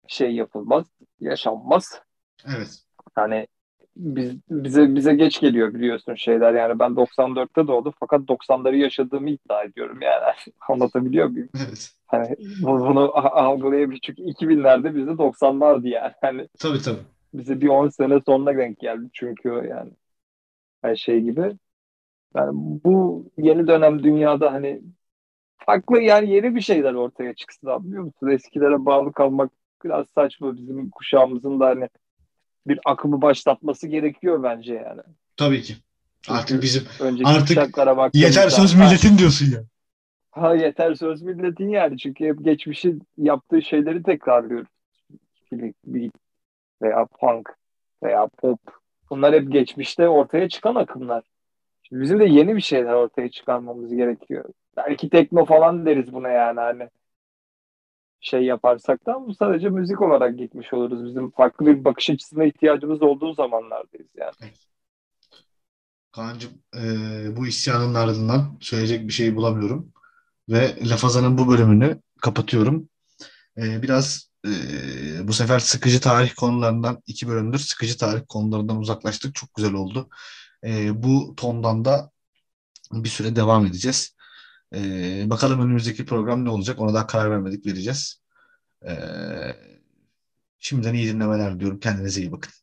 şey yapılmaz, yaşanmaz. Evet. Yani biz, bize bize geç geliyor biliyorsun şeyler yani ben 94'te doğdum fakat 90'ları yaşadığımı iddia ediyorum yani anlatabiliyor muyum? Evet. Hani bunu algılayabilir çünkü 2000'lerde bizde 90'lardı yani. Hani tabii tabii. Bize bir 10 sene sonra denk geldi çünkü yani her şey gibi. Yani bu yeni dönem dünyada hani farklı yani yeni bir şeyler ortaya çıksın anlıyor musun? Eskilere bağlı kalmak biraz saçma bizim kuşağımızın da hani bir akımı başlatması gerekiyor bence yani. Tabii ki. Artık bizim artık yeter söz milletin diyorsun ya. Ha yeter söz milletin yani çünkü hep geçmişin yaptığı şeyleri tekrarlıyoruz. Bir veya punk veya pop bunlar hep geçmişte ortaya çıkan akımlar. Şimdi bizim de yeni bir şeyler ortaya çıkarmamız gerekiyor. Belki tekno falan deriz buna yani hani şey yaparsak da bu sadece müzik olarak gitmiş oluruz. Bizim farklı bir bakış açısına ihtiyacımız olduğu zamanlardayız yani. Kaan'cığım e, bu isyanın ardından söyleyecek bir şey bulamıyorum. Ve Lafazan'ın bu bölümünü kapatıyorum. E, biraz e, bu sefer sıkıcı tarih konularından iki bölümdür sıkıcı tarih konularından uzaklaştık. Çok güzel oldu. E, bu tondan da bir süre devam edeceğiz. E, bakalım önümüzdeki program ne olacak? Ona daha karar vermedik vereceğiz. E, şimdiden iyi dinlemeler diyorum. Kendinize iyi bakın.